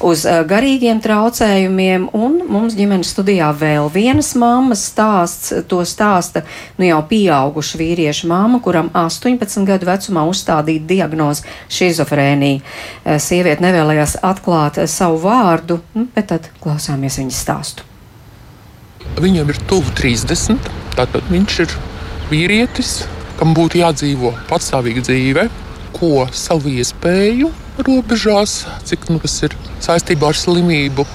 uz uh, garīgiem traucējumiem, un mums ģimenes studijā vēl vienas mammas stāsts to stāsta nu, jau pieauguša vīrieša māma, kuram 18 gadu vecumā uzstādīta diagnoze šizofrēnija. Sieviete nevēlējās atklāt savu vārdu, nu, bet tad klausāmies viņas stāstu. Viņam ir tuvu 30, tātad viņš ir vīrietis, kam būtu jādzīvo patstāvīga dzīve, ko savu iespēju robežās, cik nu, tas ir saistībā ar slimību,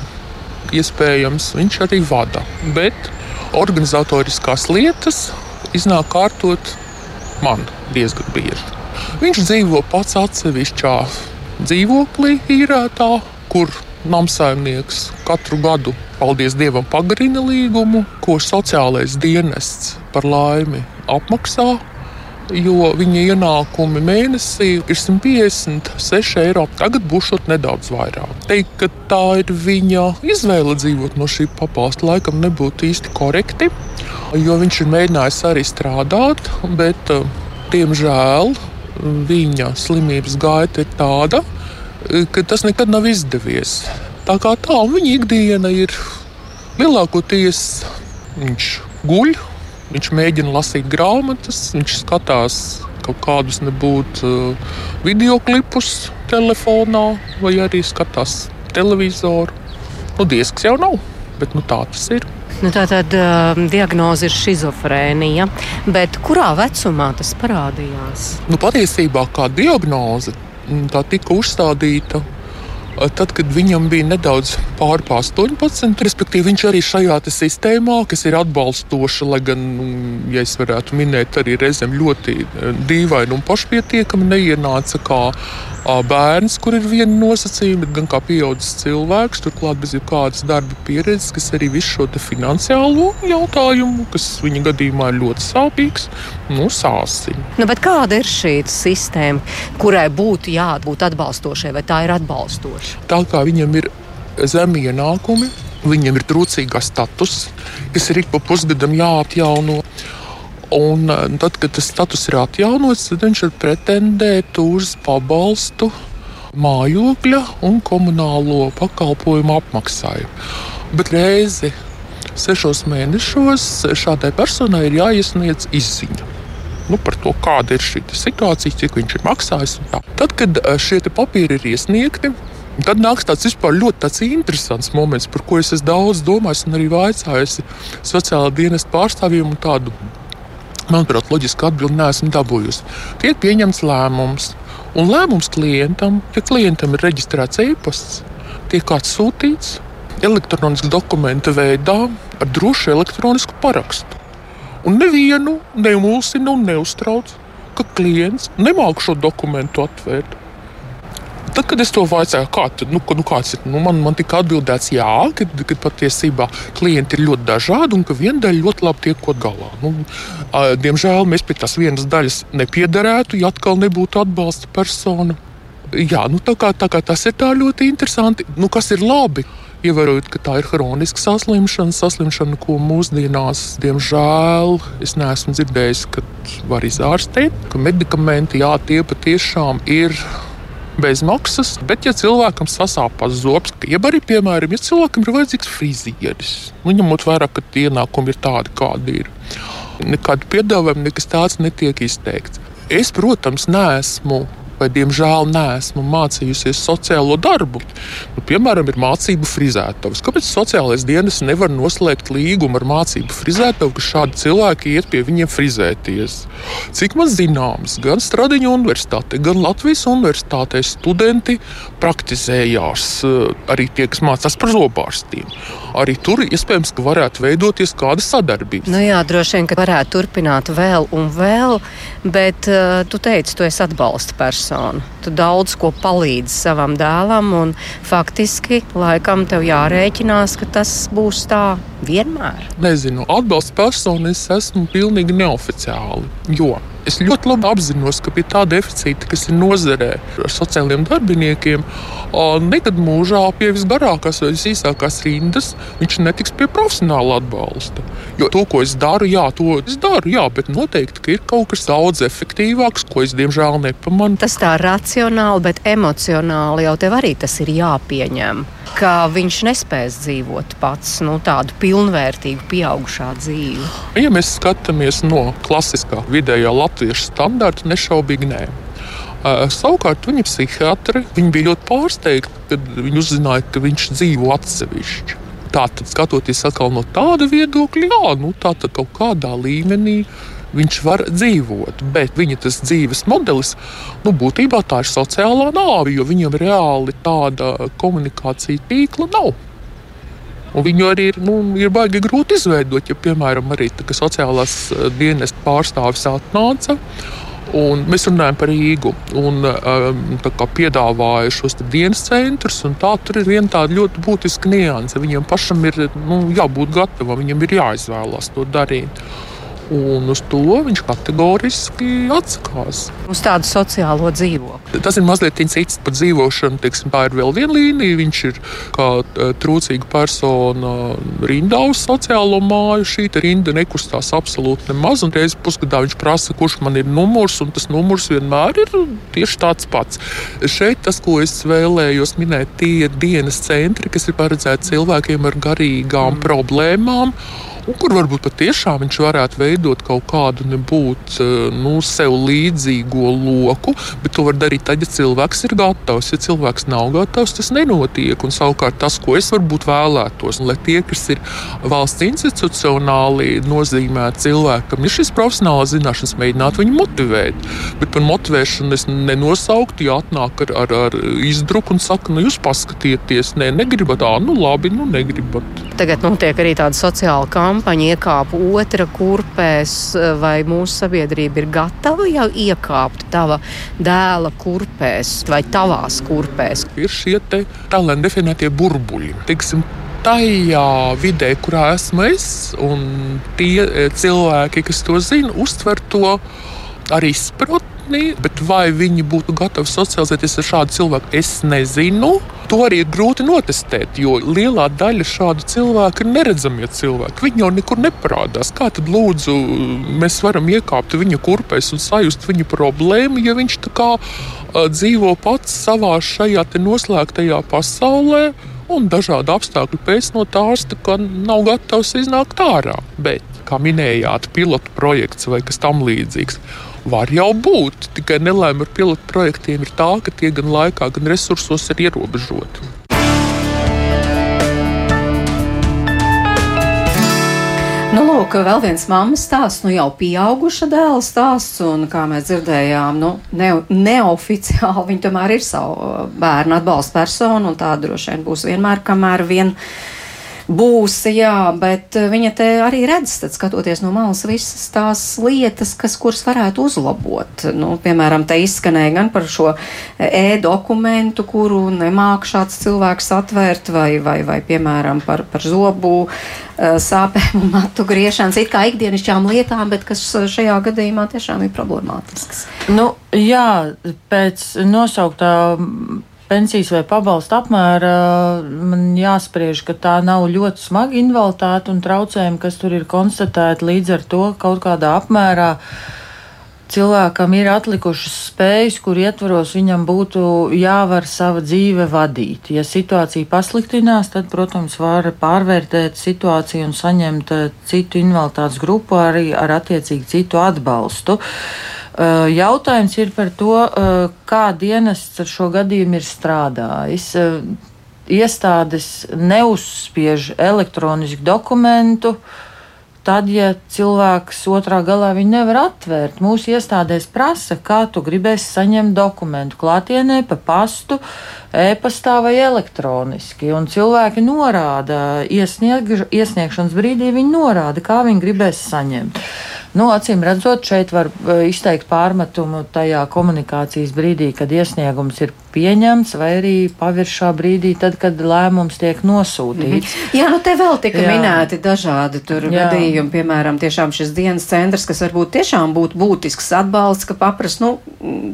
iespējams, viņš arī vada. Bet organizatoriskās lietas iznāk kārtot man diezgan bieži. Viņš dzīvo pats atsevišķā dzīvoklī, īrētā, kur namsaimnieks katru gadu, paldies Dievam, pagarina līgumu, ko sociālais dienests par laimi apmaksā jo viņa ienākumi mēnesī ir 156 eiro. Tagad būs nedaudz vairāk. Teikt, ka tā ir viņa izvēle dzīvot no šī pabalsta, laikam nebūtu īsti korekti, jo viņš ir mēģinājis arī strādāt, bet, eh, diemžēl, viņa slimības gaita ir tāda, ka tas nekad nav izdevies. Tā kā tā, viņa ikdiena ir lielākoties viņš guļ Viņš mēģina lasīt grāmatas, viņš skatās kaut kādus nebūtu uh, video klipus telefonā, vai arī skatās televizoru. Nu, disks jau nav, bet nu, tā tas ir. Nu, tā tad uh, diagnoze ir schizofrēnija, bet kurā vecumā tas parādījās? Nu, patiesībā kā diagnoze tā tika uzstādīta tad, kad viņam bija nedaudz pāri 18, respektīvi viņš arī šajā sistēmā, kas ir atbalstoša, lai gan, nu, ja es varētu minēt, arī reizēm ļoti dīvaini un pašpietiekami neienāca kā bērns, kur ir viena nosacījuma, bet gan kā pieaugušs cilvēks, turklāt bez jebkādas darba pieredzes, kas arī visu šo finansiālo jautājumu, kas viņa gadījumā ir ļoti sāpīgs, nu, sāsina. Nu, kāda ir šī sistēma, kurai būtu jābūt atbalstošai, vai tā ir atbalstoša? Tā kā viņam ir zemi ienākumi, viņam ir trūcīgā status, kas ir ik pa pusgadam jāatjauno. Un eh, tad, kad tas status ir atjaunots, tad viņš var pretendēt uz pabalstu mājokļa un komunālo pakalpojumu apmaksājumu. Bet reizi sešos mēnešos šādai personai ir jāiesniedz izziņa. Nu, par to, kāda ir šī situācija, cik viņš ir maksājis. Tad, kad eh, šie papīri ir iesniegti, Tad nāks tāds ļoti tāds interesants moments, par ko es esmu daudz domājis un arī vaicājis sociālā dienas pārstāvjiem tādu Manuprāt, loģiski atbildi neesmu dabūjusi. Tiek pieņemts lēmums, un lēmums klientam, ja klientam ir reģistrēts e-pasts, tiek atsūtīts elektronisku dokumentu veidā ar drošu elektronisku parakstu. Un nevienu neumulsina un neuztrauc, ka klients nemāku šo dokumentu atvērt. Tad, kad es to vaicāju, kā, nu, nu, kāds ir, nu, man, man tika atbildēts, jā, ka, ka patiesībā klienti ir ļoti dažādi un ka viena daļa ļoti labi tiek kaut galā. Nu, diemžēl mēs pie tās vienas daļas nepiedarētu, ja atkal nebūtu atbalsta persona. Jā, nu, tā, kā, tā kā tas ir ļoti interesanti. Nu, kas ir labi? Ievērojot, ka tā ir hroniska saslimšana, saslimšana, ko mūsdienās, diemžēl, es neesmu dzirdējis, ka var izārstēt, ka medikamenti, jā, tie patiešām ir bez maksas. Bet, ja cilvēkam sasāpās zobs, jeb arī, piemēram, ja cilvēkam ir vajadzīgs frizieris, nu, ņemot vērā, ka ienākumi ir tādi, kādi ir, nekādu piedāvājumu nekas tāds netiek izteikts. Es, protams, neesmu vai diemžēl neesmu mācījusies sociālo darbu. Nu, piemēram, ir mācību frizētājs. Kāpēc sociālais dienas nevar noslēgt līgumu ar mācību frizētāju, ka šādi cilvēki iet pie viņiem frizēties? Cik man zināms, gan Stradiņa universitāte, gan Latvijas universitātē studenti praktizējās eh, arī tie, kas mācās par zobārstiem. Arī tur iespējams, ka varētu veidoties kāda sadarbība. Nu jā, droši vien, ka varētu turpināt vēl un vēl, bet uh, tu teici, tu esi atbalsta persona. Tu daudz ko palīdzi savam dēlam, un faktiski laikam tev jārēķinās, ka tas būs tā vienmēr. Nezinu, atbalsta persona es esmu pilnīgi neoficiāli. Jo Es ļoti labi apzinos, ka pie tā deficīta, kas ir nozarē ar sociālajiem darbiniekiem, nekad mūžā pie visgarākās vai visīsākās rindas viņš netiks pie profesionāla atbalsta. Jo to, ko es daru, jā, to es daru, jā, bet noteikti ir kaut kas daudz efektīvāks, ko es diemžēl nepamanu. Tas tā racionāli, bet emocionāli jau tev arī tas ir jāpieņem ka viņš nespēs dzīvot pats nu, tādu pilnvērtīgu, pieaugušā dzīvi. Ja mēs skatāmies no klasiskā vidējā latviešu standarta, nešaubīgi nē. Savukārt viņa psihiatri viņa bija ļoti pārsteigta, kad viņi uzzināja, ka viņš dzīvo atsevišķi. Tātad, skatoties no tāda viedokļa, jā, nu, tā kaut kādā līmenī viņš var dzīvot. Bet viņa tas dzīves modelis, nu, būtībā tā ir sociālā nāve, jo viņam reāli tāda komunikācija tīkla nav. Un viņu arī ir, nu, ir baigi grūti izveidot. Ja, piemēram, arī tā, sociālās eh, dienas pārstāvis atnāca. Un mēs runājam par Rīgu. Un, um, piedāvāja šos dienas centrus. Tā, tur ir viena tāda ļoti būtiska nianse. Viņam pašam ir nu, jābūt gatavam, viņam ir jāizvēlās to darīt. Un uz to viņš kategoriski atsakās. Uz tādu sociālo dzīvokli. Tas ir mazliet cits par dzīvošanu. Teiksim, tā ir vēl viena līnija. Viņš ir kā trūcīga persona rindā uz sociālo māju. Šī rinda nekustās absolūti nemaz. Un reizē pusgadā viņš prasa, kurš man ir numurs, un tas numurs vienmēr ir tieši tāds pats. Šeit tas, ko es vēlējos minēt, tie ir dienas centri, kas ir paredzēti cilvēkiem ar garīgām mm. problēmām un kur varbūt patiešām viņš varētu veidot kaut kādu nebūt nu, sev līdzīgo loku, bet to var darīt tad, ja cilvēks ir gatavs. Ja cilvēks nav gatavs, tas nenotiek. Un savukārt tas, ko es varbūt vēlētos, un lai tie, kas ir valsts institucionāli nozīmēti cilvēkam, ir šis profesionālās zināšanas, mēģināt viņu motivēt. Bet par motivēšanu es nenosauktu, ja atnāk ar, ar, ar izdruku un saka, nu jūs paskatieties, nē, ne, negribat, tā, nu labi, nu negribat. Tagad notiek arī tāda sociāla kampaņa, iekāpa otra kurpēs, vai mūsu sabiedrība ir gatava jau iekāpt tava dēla kurpēs vai tavās kurpēs. Ir šie tā lai definētie burbuļi. Teiksim, tajā vidē, kurā esmu es, un tie e, cilvēki, kas to zina, uztver to arī izpratni nākotnī, bet vai viņi būtu gatavi socializēties ar šādu cilvēku, es nezinu. To arī ir grūti notestēt, jo lielā daļa šādu cilvēku ir neredzamie cilvēki. Viņi jau nekur neparādās. Kā tad lūdzu mēs varam iekāpt viņa kurpēs un sajust viņa problēmu, ja viņš tā kā dzīvo pats savā šajā noslēgtajā pasaulē? Un dažādu apstākļu pēc no tās nav gatavs iznākt ārā. Bet, kā minējāt, pilotu projekts vai kas tamlīdzīgs. Var jau būt, tikai nelaime ar pilotu projektiem ir tā, ka tie gan laikā, gan resursos ir ierobežoti. Nu, lūk, vēl viens mammas stāsts, nu jau pieauguša dēla stāsts, un kā mēs dzirdējām, nu, ne, neoficiāli viņa tomēr ir savu bērnu atbalsta persona, un tā droši vien būs vienmēr, kamēr vien būs, jā, bet eh, viņa te arī redz, tad skatoties no malas visas tās lietas, kas, kuras varētu uzlabot. Nu, piemēram, te izskanēja gan par šo e-dokumentu, kuru nemāk šāds cilvēks atvērt, vai, vai, vai piemēram, par, par zobu eh, sāpēm un matu griešanas, it kā ikdienišķām lietām, bet kas šajā gadījumā tiešām ir problemātisks. Nu, jā, pēc nosauktā pensijas vai pabalsta apmēra man jāspriež, ka tā nav ļoti smaga invaliditāte un traucējumi, kas tur ir konstatēti līdz ar to kaut kādā apmērā. Cilvēkam ir atlikušas spējas, kur ietvaros viņam būtu jāvar sava dzīve vadīt. Ja situācija pasliktinās, tad, protams, var pārvērtēt situāciju un saņemt eh, citu invaliditātes grupu arī ar attiecīgi citu atbalstu. Uh, jautājums ir par to, eh, kā dienests ar šo gadījumu ir strādājis. Eh, iestādes neuzspiež elektronisku dokumentu, tad, ja cilvēks otrā galā viņu nevar atvērt, mūsu iestādēs prasa, kā tu gribēsi saņemt dokumentu klātienē, pa pastu, e-pastā vai elektroniski. Un cilvēki norāda, iesnieg, iesniegšanas brīdī viņi norāda, kā viņi gribēs saņemt. Nu, acīm redzot, šeit var uh, izteikt pārmetumu tajā komunikācijas brīdī, kad iesniegums ir pieņemts, vai arī paviršā brīdī, tad, kad lēmums tiek nosūtīts. Mm -hmm. Jā, nu te vēl tika Jā. minēti dažādi tur Jā. gadījumi, piemēram, tiešām šis dienas centrs, kas varbūt tiešām būtu būtisks atbalsts, ka paprast, nu,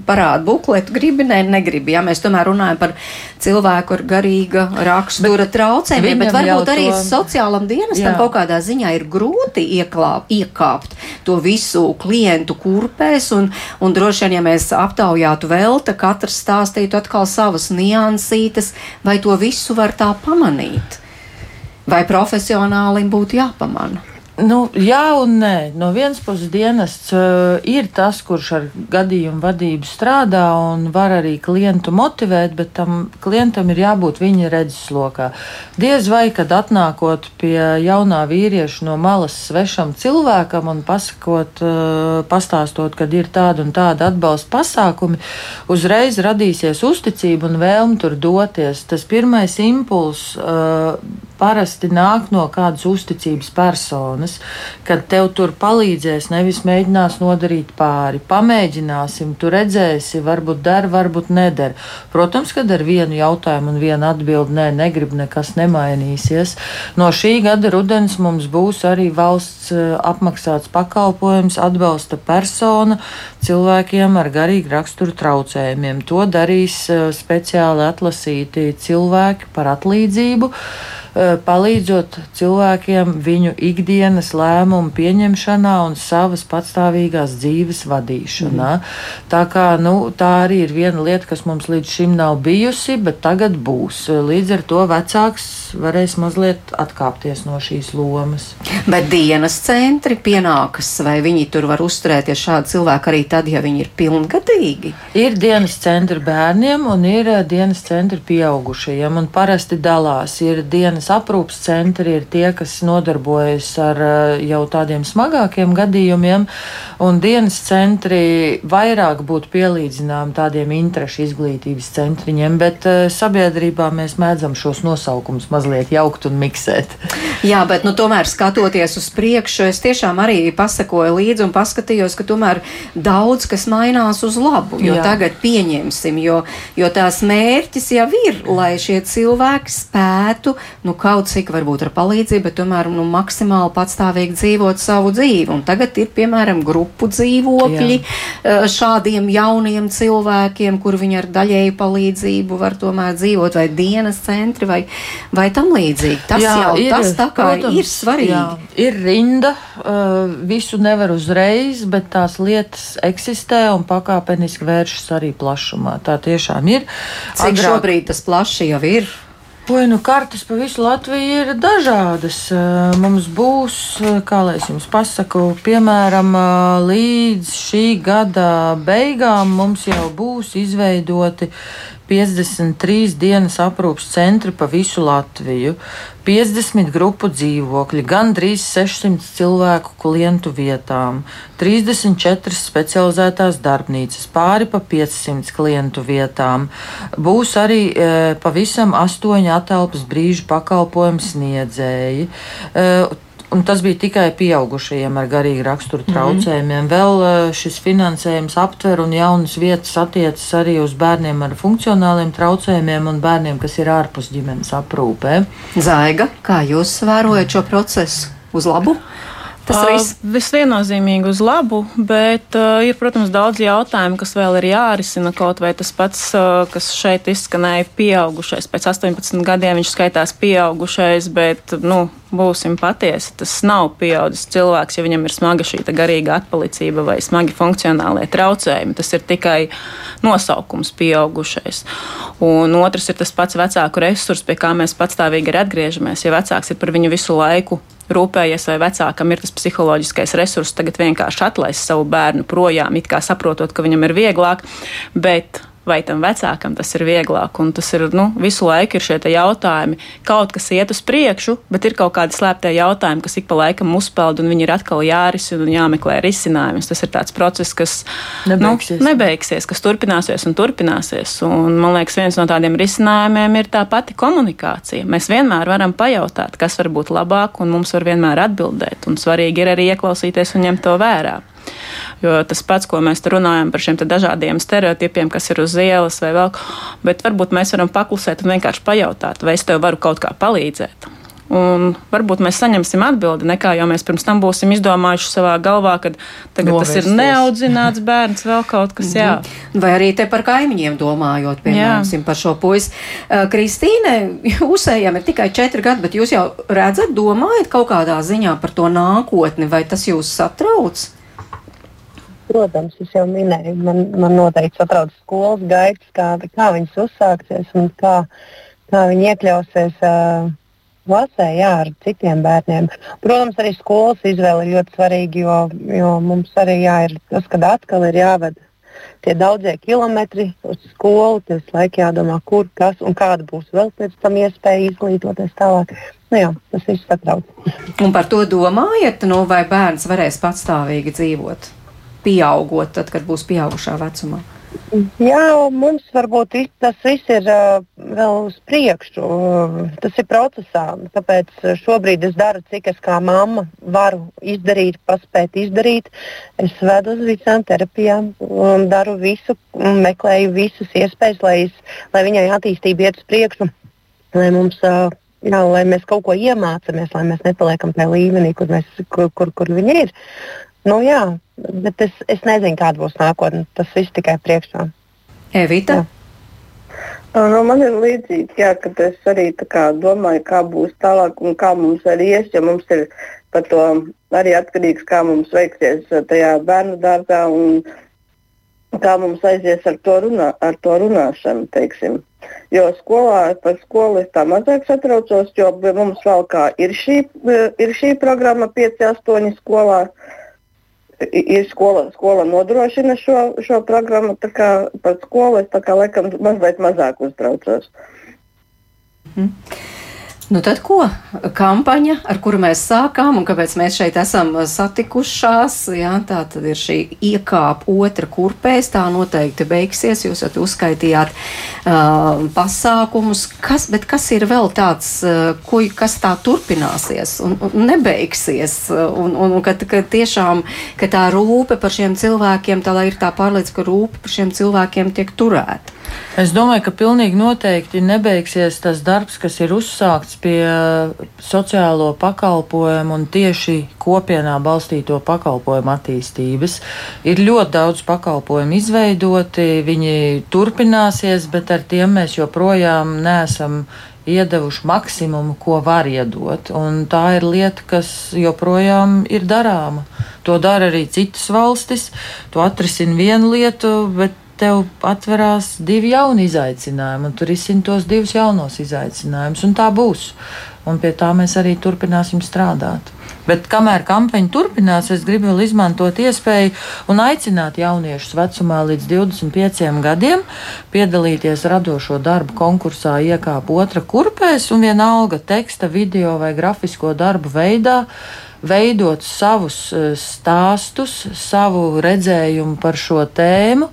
parāda bukletu, gribi, ne, negribi. Jā, mēs tomēr runājam par cilvēku ar garīga rakstura bet traucējumiem, bet varbūt arī to... sociālam dienestam kaut kādā ziņā ir grūti ieklāp, iekāpt to visu klientu kurpēs, un, un droši vien, ja mēs aptaujātu vēl, tad katrs stāstītu atkal savas niansītes, vai to visu var tā pamanīt? Vai profesionālim būtu jāpamana? Nu, jā, un nē. No vienas puses, dienests uh, ir tas, kurš ar gadījumu vadību strādā un var arī klientu motivēt, bet tam klientam ir jābūt viņa redzeslokā. Diez vai, kad atnākot pie jaunā vīrieša no malas svešam cilvēkam un pasakot, uh, pastāstot, kad ir tāda un tāda atbalsta pasākumi, uzreiz radīsies uzticība un vēlme tur doties. Tas pirmais impulss uh, parasti nāk no kādas uzticības personas, kad tev tur palīdzēs, nevis mēģinās nodarīt pāri. Pamēģināsim, tu redzēsi, varbūt der, varbūt neder. Protams, kad ar vienu jautājumu un vienu atbildi nē, negrib nekas nemainīsies. No šī gada rudens mums būs arī valsts eh, apmaksāts pakalpojums, atbalsta persona cilvēkiem ar garīgu raksturu traucējumiem. To darīs eh, speciāli atlasīti cilvēki par atlīdzību. Palīdzot cilvēkiem viņu ikdienas lēmumu pieņemšanā un savas patstāvīgās dzīves vadīšanā. Mm. Tā, kā, nu, tā arī ir viena lieta, kas mums līdz šim nav bijusi, bet tagad būs. Līdz ar to vecāks varēs mazliet atkāpties no šīs lomas. Bet dienas centri pienākas, vai viņi tur var uzturēties šādi cilvēki arī tad, ja viņi ir pilngadīgi? Ir dienas centri bērniem un ir dienas centri pieaugušajiem, un parasti dalās. Ir dienas aprūpas centri, ir tie, kas nodarbojas ar jau tādiem smagākiem gadījumiem, un dienas centri vairāk būtu pielīdzināmi tādiem interešu izglītības centriņiem, bet sabiedrībā mēs mēdzam šos nosaukumus mazliet jaukt un miksēt. Jā, bet nu, tomēr skatoties uz priekšu, es tiešām arī pasakoju līdzi un paskatījos, ka tomēr daudz kas mainās uz labu. Jo Jā. tagad pieņemsim, jo, jo tās mērķis jau ir, lai šie cilvēki spētu nu, kaut cik varbūt ar palīdzību, bet tomēr nu, maksimāli patstāvīgi dzīvot savu dzīvi. Un tagad ir piemēram grupu dzīvokļi Jā. Eh, šādiem jauniem cilvēkiem, kur viņi ar daļēju palīdzību var tomēr dzīvot vai dienas centri vai, vai tam līdzīgi. Tas jā, jau ir, tas tā kā protams, ir svarīgi. Jā, ir rinda, uh, visu nevar uzreiz, bet tās lietas eksistē un pakāpeniski vēršas arī plašumā. Tā tiešām ir. Cik Agrāk... šobrīd tas plaši jau ir? Oi, nu kartes pa visu Latviju ir dažādas. Uh, mums būs, uh, kā lai es jums pasaku, piemēram, līdz šī gada beigām mums jau būs izveidoti 53 dienas aprūpas centri pa visu Latviju, 50 grupu dzīvokļi, gandrīz 600 cilvēku klientu vietām, 34 specializētās darbnīcas, pāri pa 500 klientu vietām. Būs arī e, pavisam astoņi atelpas brīžu pakalpojumu sniedzēji. E, Un tas bija tikai pieaugušajiem ar garīgu raksturu traucējumiem. Mm -hmm. Vēl eh, šis finansējums aptver un jaunas vietas attiecas arī uz bērniem ar funkcionāliem traucējumiem un bērniem, kas ir ārpus ģimenes aprūpē. Zaiga, kā jūs vērojat šo procesu uz labu? Tas uh, viss visviennozīmīgi uz labu, bet uh, ir, protams, daudz jautājumu, kas vēl ir jārisina. Kaut vai tas pats, uh, kas šeit izskanēja, pieaugušais. Pēc 18 gadiem viņš skaitās pieaugušais, bet, nu, būsim patiesi, tas nav pieaudzis cilvēks, ja viņam ir smaga šī garīga atpalicība vai smagi funkcionālie traucējumi. Tas ir tikai nosaukums pieaugušais. Un otrs ir tas pats vecāku resurs, pie kā mēs patstāvīgi arī atgriežamies. Ja vecāks ir par viņu visu laiku rūpējies, vai vecākam ir tas psiholoģiskais resurs, tagad vienkārši atlaist savu bērnu projām, it kā saprotot, ka viņam ir vieglāk. Bet vai tam vecākam tas ir vieglāk. Un tas ir nu, visu laiku ir šie jautājumi. Kaut kas iet uz priekšu, bet ir kaut kādi slēptie jautājumi, kas ik pa laikam uzpeld, un viņi ir atkal jārisina un jāmeklē risinājums. Tas ir tāds process, kas nu, nebeigsies, nu, nebeigsies kas turpināsies un turpināsies. Un, man liekas, viens no tādiem risinājumiem ir tā pati komunikācija. Mēs vienmēr varam pajautāt, kas var būt labāk, un mums var vienmēr atbildēt. Un svarīgi ir arī ieklausīties un ņemt to vērā. Jo tas pats, ko mēs runājam par šiem dažādiem stereotipiem, kas ir uz ielas vai vēl, bet varbūt mēs varam paklusēt un vienkārši pajautāt, vai es tev varu kaut kā palīdzēt. Un varbūt mēs saņemsim atbildi, nekā jau mēs pirms tam būsim izdomājuši savā galvā, ka tagad Novērsties. tas ir neaudzināts bērns, vēl kaut kas tāds. Vai arī te par kaimiņiem domājot, piemēram, par šo puisi. Kristīne, jūsējām ir tikai četri gadi, bet jūs jau redzat, domājat kaut kādā ziņā par to nākotni, vai tas jūs satrauc? Protams, es jau minēju, man, man noteikti satrauc skolas gaitas, kā, kā viņas uzsāksies un kā, kā viņi iekļausies uh, klasē jā, ar citiem bērniem. Protams, arī skolas izvēle ir ļoti svarīga, jo, jo mums arī jā, ir tas, ka atkal ir jāved tie daudzie kilometri uz skolu, tas laika jādomā, kur, kas un kāda būs vēl pēc tam iespēja izglītoties tālāk. Nu jā, tas viss satrauc. Un par to domājat, nu, vai bērns varēs patstāvīgi dzīvot? Pieaugot, tad, kad būs pieaugušā vecumā? Jā, mums varbūt tas viss ir vēl uz priekšu. Tas ir procesā. Tāpēc šobrīd es daru, cik es kā mamma varu izdarīt, paspēt izdarīt. Es vedu uz visām terapijām, um, daru visu, meklēju visas iespējas, lai, es, lai viņai attīstība iet uz priekšu. Lai, mums, uh, jā, lai mēs kaut ko iemācāmies, lai mēs nepaliekam tajā līmenī, kur, mēs, kur, kur, kur viņi ir. Nu, jā, bet es, es nezinu, kāda būs nākotne. Tas viss tikai priekšā. Evita? Jā. Nu, man ir līdzīgi, jā, ka es arī kā, domāju, kā būs tālāk un kā mums arī ies, jo mums ir par to arī atkarīgs, kā mums veiksies tajā bērnu dārzā un kā mums aizies ar to, runā, ar to runāšanu. Teiksim. Jo skolā par skolu es tā mazāk satraucos, jo mums vēl kā ir šī, ir šī programma 5-8 skolā. Ir skola, skola nodrošina šo, šo programmu, tā kā par skolu es tā kā laikam mazliet mazāk uztraucos. Mm. Nu tad ko? Kampaņa, ar kuru mēs sākām un kāpēc mēs šeit esam satikušās, jā, tā tad ir šī iekāpa otra kurpēs, tā noteikti beigsies, jūs jau uzskaitījāt uh, pasākumus, kas, bet kas ir vēl tāds, uh, ko, kas tā turpināsies un, un nebeigsies, un, un, un ka, ka tiešām, ka tā rūpe par šiem cilvēkiem, tā lai ir tā pārliecība, ka rūpe par šiem cilvēkiem tiek turēta. Es domāju, ka pilnīgi noteikti nebeigsies tas darbs, kas ir uzsākts pie sociālo pakalpojumu un tieši kopienā balstīto pakalpojumu attīstības. Ir ļoti daudz pakalpojumu izveidoti, viņi turpināsies, bet ar tiem mēs joprojām neesam iedevuši maksimumu, ko var iedot. Un tā ir lieta, kas joprojām ir darāma. To dara arī citas valstis. To atrisina vienu lietu, bet tev atverās divi jauni izaicinājumi, un tur izsint tos divus jaunos izaicinājumus, un tā būs. Un pie tā mēs arī turpināsim strādāt. Bet kamēr kampaņa turpinās, es gribu vēl izmantot iespēju un aicināt jauniešus vecumā līdz 25 gadiem piedalīties radošo darbu konkursā iekāp otra kurpēs un vienalga teksta, video vai grafisko darbu veidā veidot savus eh, stāstus, savu redzējumu par šo tēmu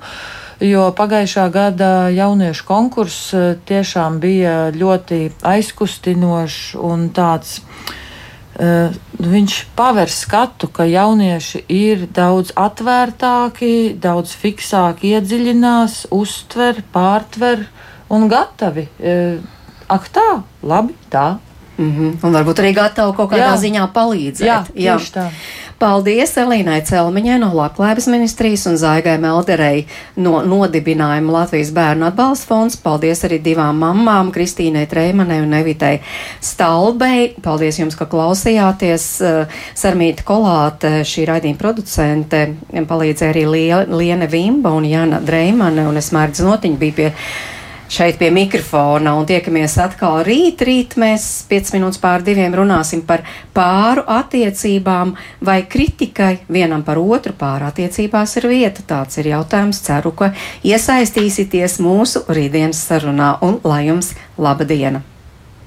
jo pagājušā gada jauniešu konkurss eh, tiešām bija ļoti aizkustinošs un tāds. Uh, viņš paver skatu, ka jaunieši ir daudz atvērtāki, daudz fiksāk iedziļinās, uztver, pārtver un gatavi. Uh, ak, tā, labi, tā. Mm -hmm. Un varbūt arī gatavi kaut kādā Jā. ziņā palīdzēt. Jā, tieši Jā. tā. Paldies Elīnai Celmiņai no Labklājības ministrijas un Zaigai Melderei no nodibinājuma Latvijas bērnu atbalsta fonds. Paldies arī divām mamām, Kristīnai Treimanai un Evitai Stalbei. Paldies jums, ka klausījāties. Sarmīta Kolāte, šī raidījuma producente, palīdzēja arī Liene Vimba un Jana Dreimane un es mērķis notiņu bija pie šeit pie mikrofona un tiekamies atkal rīt. Rīt mēs 5 minūtes pār diviem runāsim par pāru attiecībām vai kritikai vienam par otru pāru attiecībās ir vieta. Tāds ir jautājums. Ceru, ka iesaistīsieties mūsu rītdienas sarunā un lai jums laba diena!